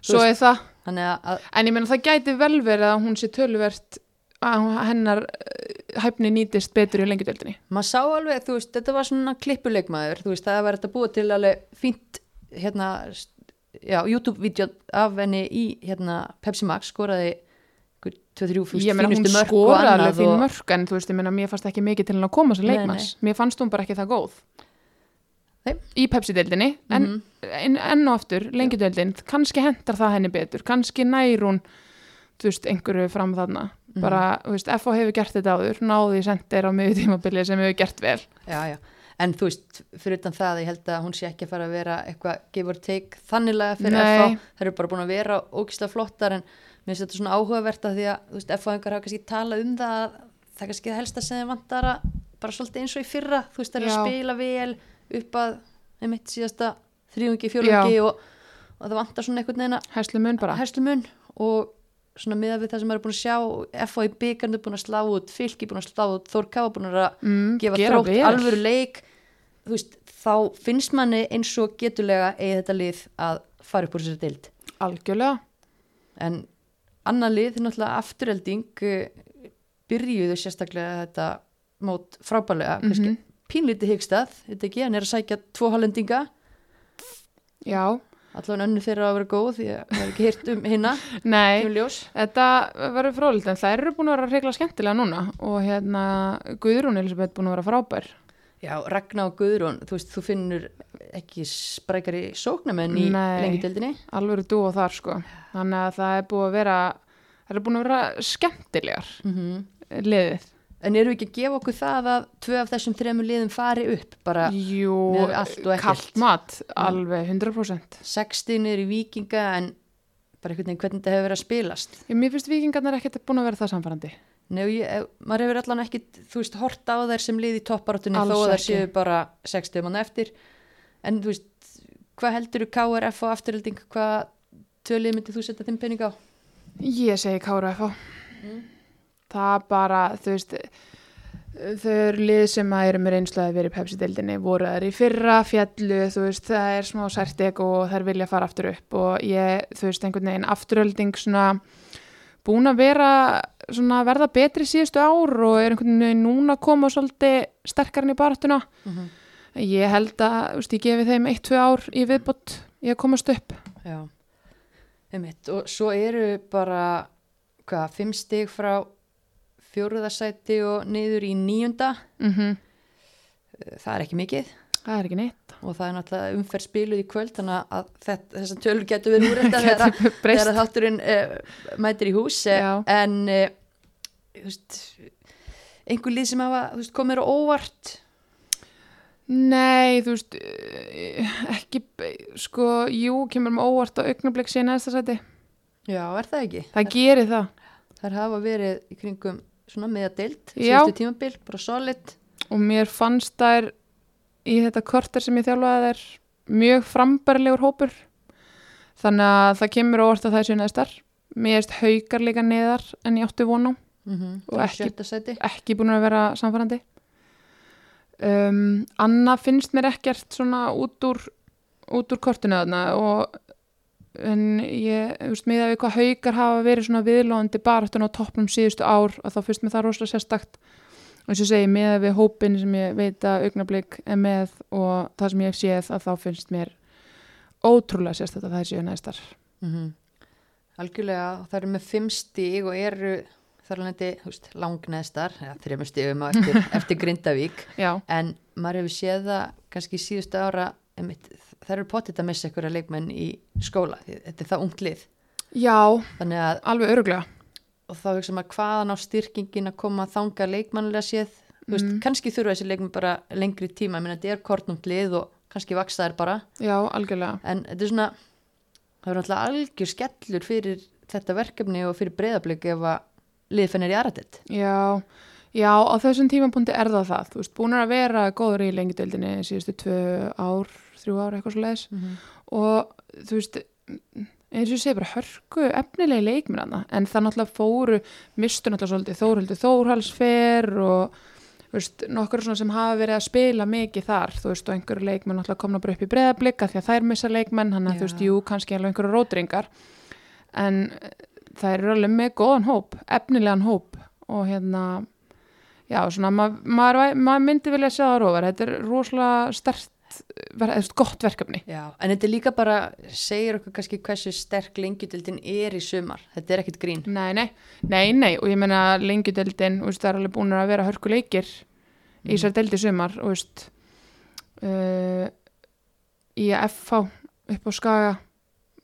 svo veist- er það að, að en ég meina það gæti vel verið að hún sé töluvert að hennar eh, hæfni nýtist betur í lengjudeldinni maður sá alveg, þú veist, þetta var svona klippuleikmaður, þú veist, það var þetta búið til alveg fínt, hérna, já, YouTube-vídeó af henni í, hérna, Pepsi Max, skoraði 2-3 fúst ég meina hún fínustu mörk og skoraði alveg og, mörk en þú veist, ég meina mér fannst ekki mikið til henn að koma sem Nei, leikmanns, mér fannst hún bara ekki það góð Nei. í Pepsi-deildinni en Mhm. en, enn og aftur, lengjudeildin kannski hendar það henni betur, kannski nær hún þú veist, einhverju fram þarna. Bara, þú veist, FH hefur gert þetta áður náði sendir á miðutímabilið sem hefur gert vel. Já, já, en þú veist, fyrir utan það, ég held að hún sé ekki að fara að vera eitthvað give or take þannilega fyrir Nei. FH, það eru bara búin að vera ógislega flottar, en mér finnst þetta svona áhugavert að því að, þú veist, FH-engar hafa kannski talað um það, að það er kannski það helsta sem þeim vantar að, bara svolítið eins og í fyrra, þú veist, það er að Já. spila vel upp að, einmitt síðasta þrjungi, fjólungi og, og það vantar svona einhvern veginn að hæslu mun bara. Hærslumun og svona miða við það sem maður er búin að sjá FH í byggarnu búin að slá út fylki búin að slá út Þórká búin að mm, gefa þrótt alvöru leik. Veist, þá finnst manni eins og geturlega eigi þetta lið að fara upp úr þessari dild algjörlega. En annar lið, náttúrulega afturhelding eh, byrjuðu sérstaklega þetta mót frábælega mm Mhm. pínlítið hyggstað, þetta ekki, hann er að sækja tvo hollendinga, já, allavega önnu þeirra að vera góð því að það er ekki hýrt um hinna <laughs> nei. Þetta verður frólitt en það eru búin að vera regla skemmtilega núna. Og hérna Guðrún Elisabeth búin að vera frábær. Já, Ragnar og Guðrún, þú veist, þú finnur ekki sprækari sóknamenn í Nei. lengjudeldinni. alveg dú og þar sko. Þannig að það er búin að vera það er búin að vera skemmtilegar Mm liðið En eru við ekki að gefa okkur það að tvö af þessum þremur liðum fari upp, bara Jú, með allt og ekkert. kallt mat alveg 100% 60 niður í vikinga en bara einhvern veginn hvernig þetta hefur verið að spilast. Ég, Mér finnst vikingarnir ekkert búin að vera það samfærandi Nei, maður hefur allan ekki, þú veist, horta á þær sem lið í topparáttunni þó að þær séu bara 60 mann eftir. En þú veist, hvað heldur KRF og afturhelding, hvað tölið myndið þú setja þeim pening á? Ég segi Kára FH Það bara, þú veist þau eru lið sem að eru með reynslu að vera í Pepsi-deildinni, voru þær í fyrra fjallu, þú veist, það er smá sært ego og þær vilja fara aftur upp. Og ég, þú veist, einhvern veginn afturölding svona búin að vera svona að verða betri síðustu ár og er einhvern veginn núna að koma svolítið sterkarinn í baratuna Mm ég held að, þú veist, ég gefi þeim eitt, tvö ár í viðbott í að komast upp. Já, einmitt. Og svo eru bara hvað, fimm stig frá fjóruðasæti og niður í níunda mm það er ekki mikið það er ekki neitt og það er náttúrulega umferð spiluð í kvöld þannig að þetta, þessar tölur getur verið úr þetta <laughs> þegar, breyst. þátturinn uh, mætir í hús eh, Já. en uh, einhver lið sem hafa veist, komið á óvart Nei, þú veist, eh, ekki, sko, jú, kemur með óvart og augnablik síðan næsta sæti. Já, er það ekki? Það gerir það. Þær hafa verið í kringum svona meða deilt, Já. síðustu tímabil, bara solid Og mér fannst þær í þetta korter sem ég þjálfaði þær mjög frambærilegur hópur. Þannig að það kemur óvart að það er síðan næstar. Mér erst haukar líka neðar en ég átti von á. mm -hmm. Og ekki- Ekki búin að vera samfærandi. Um, Anna finnst mér ekkert svona út úr, út úr kortinu þarna og en ég, þú veist, miða við hvað haukar hafa verið svona viðlóðandi baráttun á toppnum síðustu ár og þá finnst mér það rosalega sérstakt. Og eins og segi, miða við hópin sem ég veit að augnablik er með og það sem ég hef séð að þá finnst mér ótrúlega sérstakt að það síðan næstar. Mm Algjörlega, það eru með fimm stig og eru þar alveg veist, langneðstar, ja, þrejum stigum á eftir, <laughs> eftir Grindavík. Já, en maður hefur séð það kannski síðustu ára það eru potið að missa einhverja leikmenn í skóla þetta er það ungt lið. Já, að alveg öruglega og þá hugsa maður hvaðan á styrkingin að koma að þanga leikmannlega séð? Mm. veist, kannski þurfa þessi leikmenn bara lengri tíma, ég meina þetta er kortnúmt lið og kannski vaksa þær bara. Já, algjörlega. En þetta er svona það er alltaf algjör skellur fyrir þetta verkefni og fyrir breyðablík ef að lið fennir í aðrættið Já, já, á þessum tímapunkti er það það, þú veist, búin að vera góður í lengjadöldinni síðustu tvö ár, þrjú ár, eitthvað svo leiðis og þú veist, eins og ég segi bara hörku efnilegi leikminna en það náttúrulega fóru, mistu náttúrulega svolítið Þórhildur Þórhalsfer og veist, nokkur svona sem hafa verið að spila mikið þar, þú veist, og einhverju leikmenn náttúrulega komna bara upp í breyðablika því að þær missa leikmenn, hann að þú veist, jú, kannski alveg einhverju rótringar en það eru alveg með góðan hóp, efnilegan hóp. Og hérna já, svona, ma maður, maður myndi vilja sjá það rófar, þetta er rosalega stert, gott verkefni. Já, en þetta er líka bara segir okkur kannski hversu sterk lengjudildin er í sumar, þetta er ekkit grín. Nei, nei, nei, nei og ég þú veist, það er alveg búin að vera hörku leikir í þessar deldi sumar og þú veist uh, í FH upp á Skaga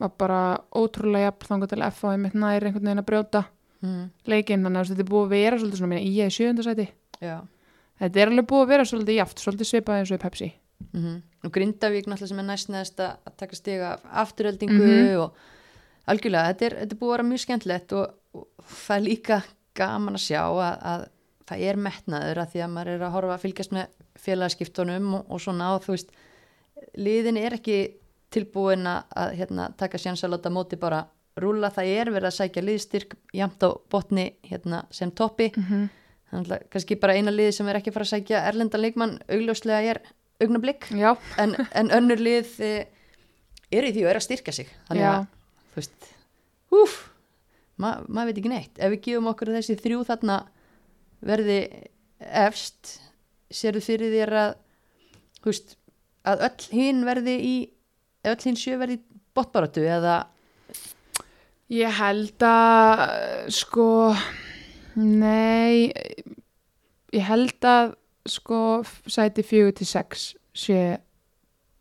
var bara ótrúlega jafn þangar til FH einmitt nær einhvern veginn að brjóta mm. leikinn, þannig að þetta er búið að vera svolítið svona, meina, í að sjöndasæti Já. Þetta er alveg búið að vera svolítið jaft, svolítið svipað eins og í Pepsi mm og Grindavík náttúrulega sem er næst neðast að taka stiga af afturöldingu Mhm. og algjörlega, þetta er, þetta er búið að vera mjög skemmtilegt og, og það er líka gaman að sjá að, að það er metnaður að því að maður er að horfa að fylgjast með félagskiptunum og, og svona og þú veist liðin er ekki tilbúin að, hérna, taka sjans að láta móti bara rúla, það er verið að sækja liðstyrk jamt á botni hérna, sem toppi mm -hmm. þannig að kannski bara eina liði sem er ekki fara að sækja erlenda leikmann augljóslega er augnablík en, en önnur lið e, eru í því og eru að styrka sig. Þannig að, þú veist úf, ma, maður veit ekki neitt. Ef við gefum okkur þessi þrjú þarna verði efst sérðu fyrir þér að þú veist, að öll hinn verði í öll hinn sjö verði í botbaratu eða? Ég held að sko nei ég held að sko sæti fjögur til sex sé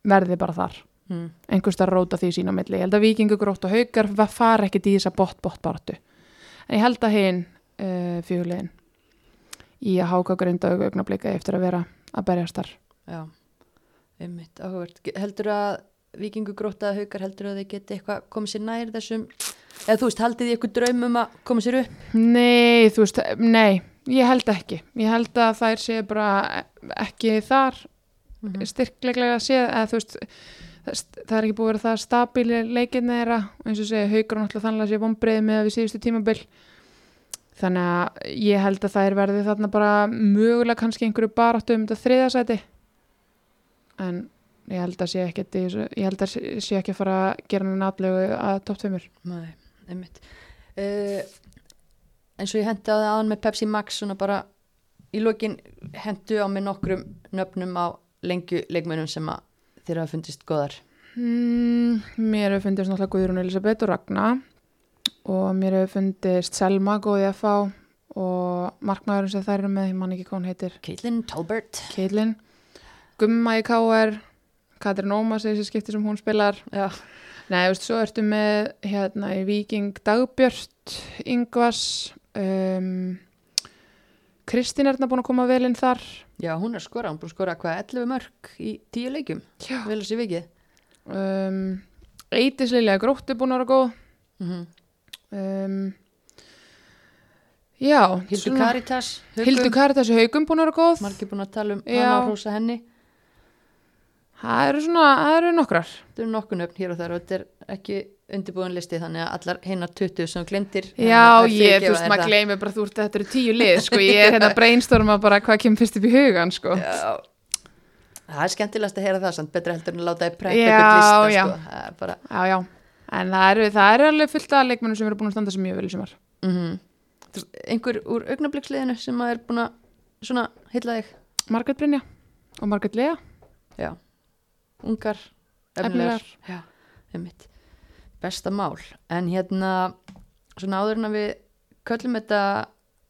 verði bara þar. Hmm, einhvers það róta því sín á milli. Ég held að vikingur grótt og haukar fara ekkit í þessa baratu en ég held að hinn uh, fjögulegin í að háka grinda augnablika eftir að vera að berjast þar. Já, einmitt áhugavert, heldur að vikingu grótaða haukar heldur að þeir geti eitthvað komið sér nær þessum eða þú veist, haldið þið eitthvað draum um að koma sér upp? Nei, þú veist, nei, ég held ekki. Ég held að þær sé bara ekki þar Mhm. styrkleglega séð, eða þú veist, það, er ekki búið að vera það stabíli leikinni þeirra, eins og segja, haugur náttúrulega þannig að sé vonbreið með við síðustu tímabil. Þannig að ég held að þær verði þarna bara mögulega kannski einhverju baráttu um þetta þriðasæti. En ég held að sé ekki, ég held að sé- sé ekki að fara að gera aðlegu að topp tveimur. Nei, einmitt uh, eins og ég hendi á það aðan með Pepsi Max svona bara í lokin hendu á mig nokkrum nöfnum á lengju leikmönum sem að þér hafa fundist góðar. Mm, mér hefur fundist náttúrulega Guðrún Elisabeth og Ragna og mér hefur fundist Selma góði að fá og markmaðurinn sem þær eru með, ég man ekki hvað hún heitir. Caitlin Talbert. Keitlin, Gumma í K.R. Katrin Ómas þessi skipti sem hún spilar. Já, Nei, veist, svo ertu með hérna í Víking Dagbjört Ingvas um, Kristín er hérna búin að koma vel inn þar. Já hún er skora, hún búin að skora hvað 11 mörg í 10 leikjum? Já. vel að sé vikið? Um, Eitis Lilja Grótt er búin að vera góð. Mm um, Já Hildur Karitas Hildur Karitas í haugum búin að vera góð. Margir búin að tala um hana og hrósa henni. Það eru svona, það eru nokkrar. Þetta eru nokkuð nöfn hér og þar og þetta er ekki undirbúin listi þannig að allar hinnar 20 sem þú glemdir Já, ég, þú veist, maður gleymi bara þú ert þetta eru tíu lið, sko, <laughs> ég er hérna brainstorma bara hvað kemur fyrst upp í hugan, sko. Já, það er skemmtilegast að heyra það samt betra heldur en að láta þið preppa eitthvað lista sko. bara Já, já, en það eru, það eru alveg fullt af leikmennum sem eru búin að standa sem mjög vel í sumar. Mm einhver úr augnabliksliðinu sem að er búin að svona heilla þig? Margrét Brynja og Margrét Lea. Já, ungar Efnilegar. efnilegar. Já, besta mál en hérna svona áður en að við köllum þetta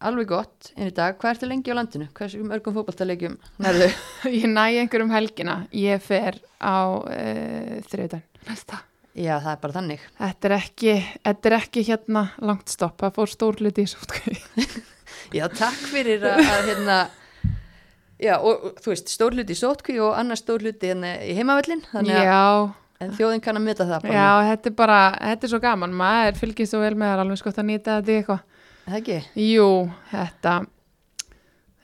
alveg gott inn í dag, hvað ertu lengi á landinu? Hversu mörgum fótballtalegjum nærðu? <laughs> Ég næ einhverjum helgina, ég fer á uh, þriðdæn, næsta. Já, það er bara þannig Þetta er ekki, þetta er ekki hérna langt stopp, það fór stór hluti í sótkvæði. <laughs> Já, takk fyrir að, að hérna Já, og þú veist, stór hluti í sótkví og annar stór hluti hérna í heimavellin Já, en þjóðin kann að meta það bara já, þetta er bara, þetta er svo gaman, maður fylgist svo vel með það, alveg skott að nýta þetta í eitthvað. Það ekki? Jú, þetta,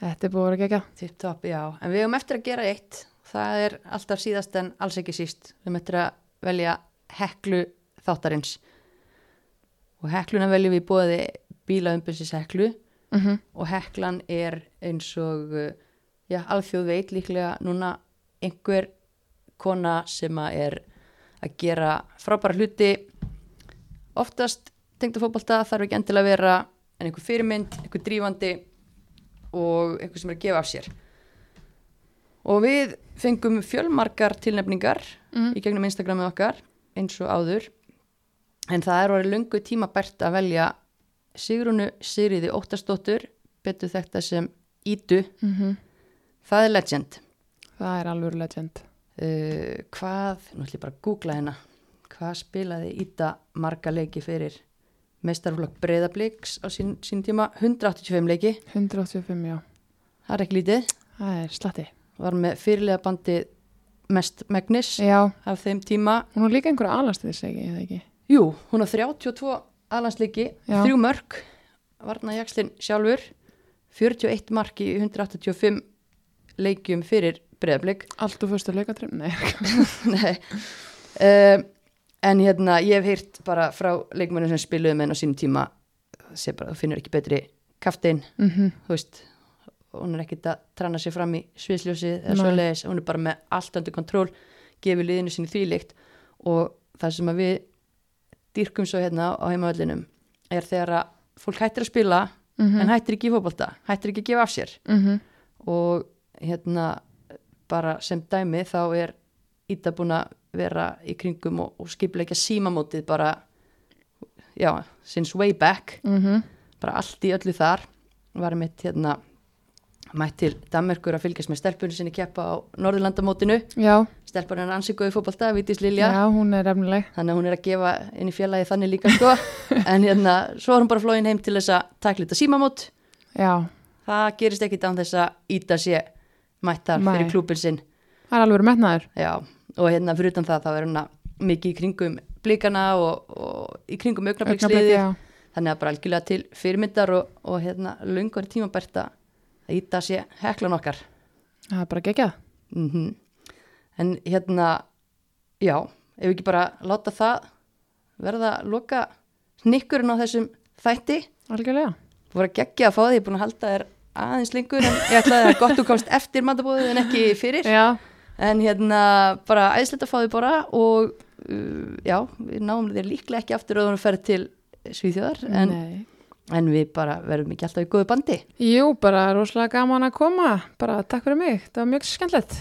þetta er búið að gegja. Tipp topp, já. En við höfum eftir að gera eitt. Það er alltaf síðast en alls ekki síst. Við höfum eftir að velja heklu þáttarins. Og hekluna veljum við bóði bílaumbunsis heklu Mm -hmm. og heklan er eins og, uh, já, alþjóð veit líklega núna einhver kona sem að er að gera frábæra hluti. Oftast tengda fótbolta þarf ekki endilega að vera en einhver fyrirmynd, einhver drífandi og einhver sem er að gefa af sér. Og við fengum fjölmarkar tilnefningar Mm. í gegnum Instagramið okkar eins og áður. En það er orðið lungu tímabært að velja Sigrunu Sigriði Óttastóttur betur þetta sem Ídu. Það er legend. Það er alveg legend. Uh, hvað, nú ætlum ég bara að googla hérna. Hvað spilaði Ída marga leiki fyrir meistarflokk Breiðabliks á sín, sín tíma? 185 leiki, 185, já. það er ekki lítið. Það er slatti. var með fyrirlega bandi mest megnis Já, af þeim tíma. Hún er líka einhverja alastiðis, ekki, jú, hún á 32 alansleiki, þrjú mörg Varna Jakslinn sjálfur 41 mark í 185 leikjum fyrir Breiðablik Allt úr fyrstu leikatrim? Nei. <laughs> Nei um, En hérna, ég hef heyrt bara frá leikmennir sem spiluðu með henn á sínum tíma sé bara, þú finnur ekki betri kaftein, Mm þú veist hún er ekkit að trana sig fram í sviðsljósi eða Nei. svoleiðis, hún er bara með allt undir kontról, gefur liðinu sinni þvílíkt og það sem að við dýrkum svo hérna á heimavallinum er þegar að fólk hættir að spila -hmm. en hættir ekki í fótbolta, hættir ekki að gefa af sér mm og hérna bara sem dæmi þá er Íta búin að vera í kringum og, og skipleika símamótið bara já, since way back. -hmm. bara allt í öllu þar. Var mitt hérna mætt til Danmerkur að fylgjast með stelpunni sinni keppa á Norðurlandamótinu. Stelpunni er ansikuði fótbolta, Vítis Lilja. Já, hún er efnileg. þannig að hún er að gefa inn í félagi þannig líka sko. <laughs> En hérna, svo er hún bara flóin heim til þess að takla þetta símamót. Já, það gerist ekkit án þess að Íta sé mættar Nei. fyrir klúpin sinn það er alveg verið metnaður. Já, og hérna fyrir utan það þá er hérna mikið í kringum blikana og, og í kringum Augnablik, augnabliksliði þannig að bara algjörlega til fyrirmyndar og, og hérna löngur tímabært að íta sé heklan okkar Það er bara geggjað. mm en hérna já, ef við ekki bara láta það verða að loka snikkurinn á þessum þætti Algjörlega. þú voru að gegja að fá því, ég er búin að halda þér aðeins lengur en ég ætlaði að gott og komst eftir matabóðið en ekki fyrir. Já. en hérna bara æðislegt að fá því bara og uh, já, við náum þér líklega ekki aftur að hún fer til Svíþjóðar en, en við bara verðum ekki alltaf í góðu bandi. Jú, bara rosalega gaman að koma. Bara takk fyrir mig, það var mjög skemmtilegt.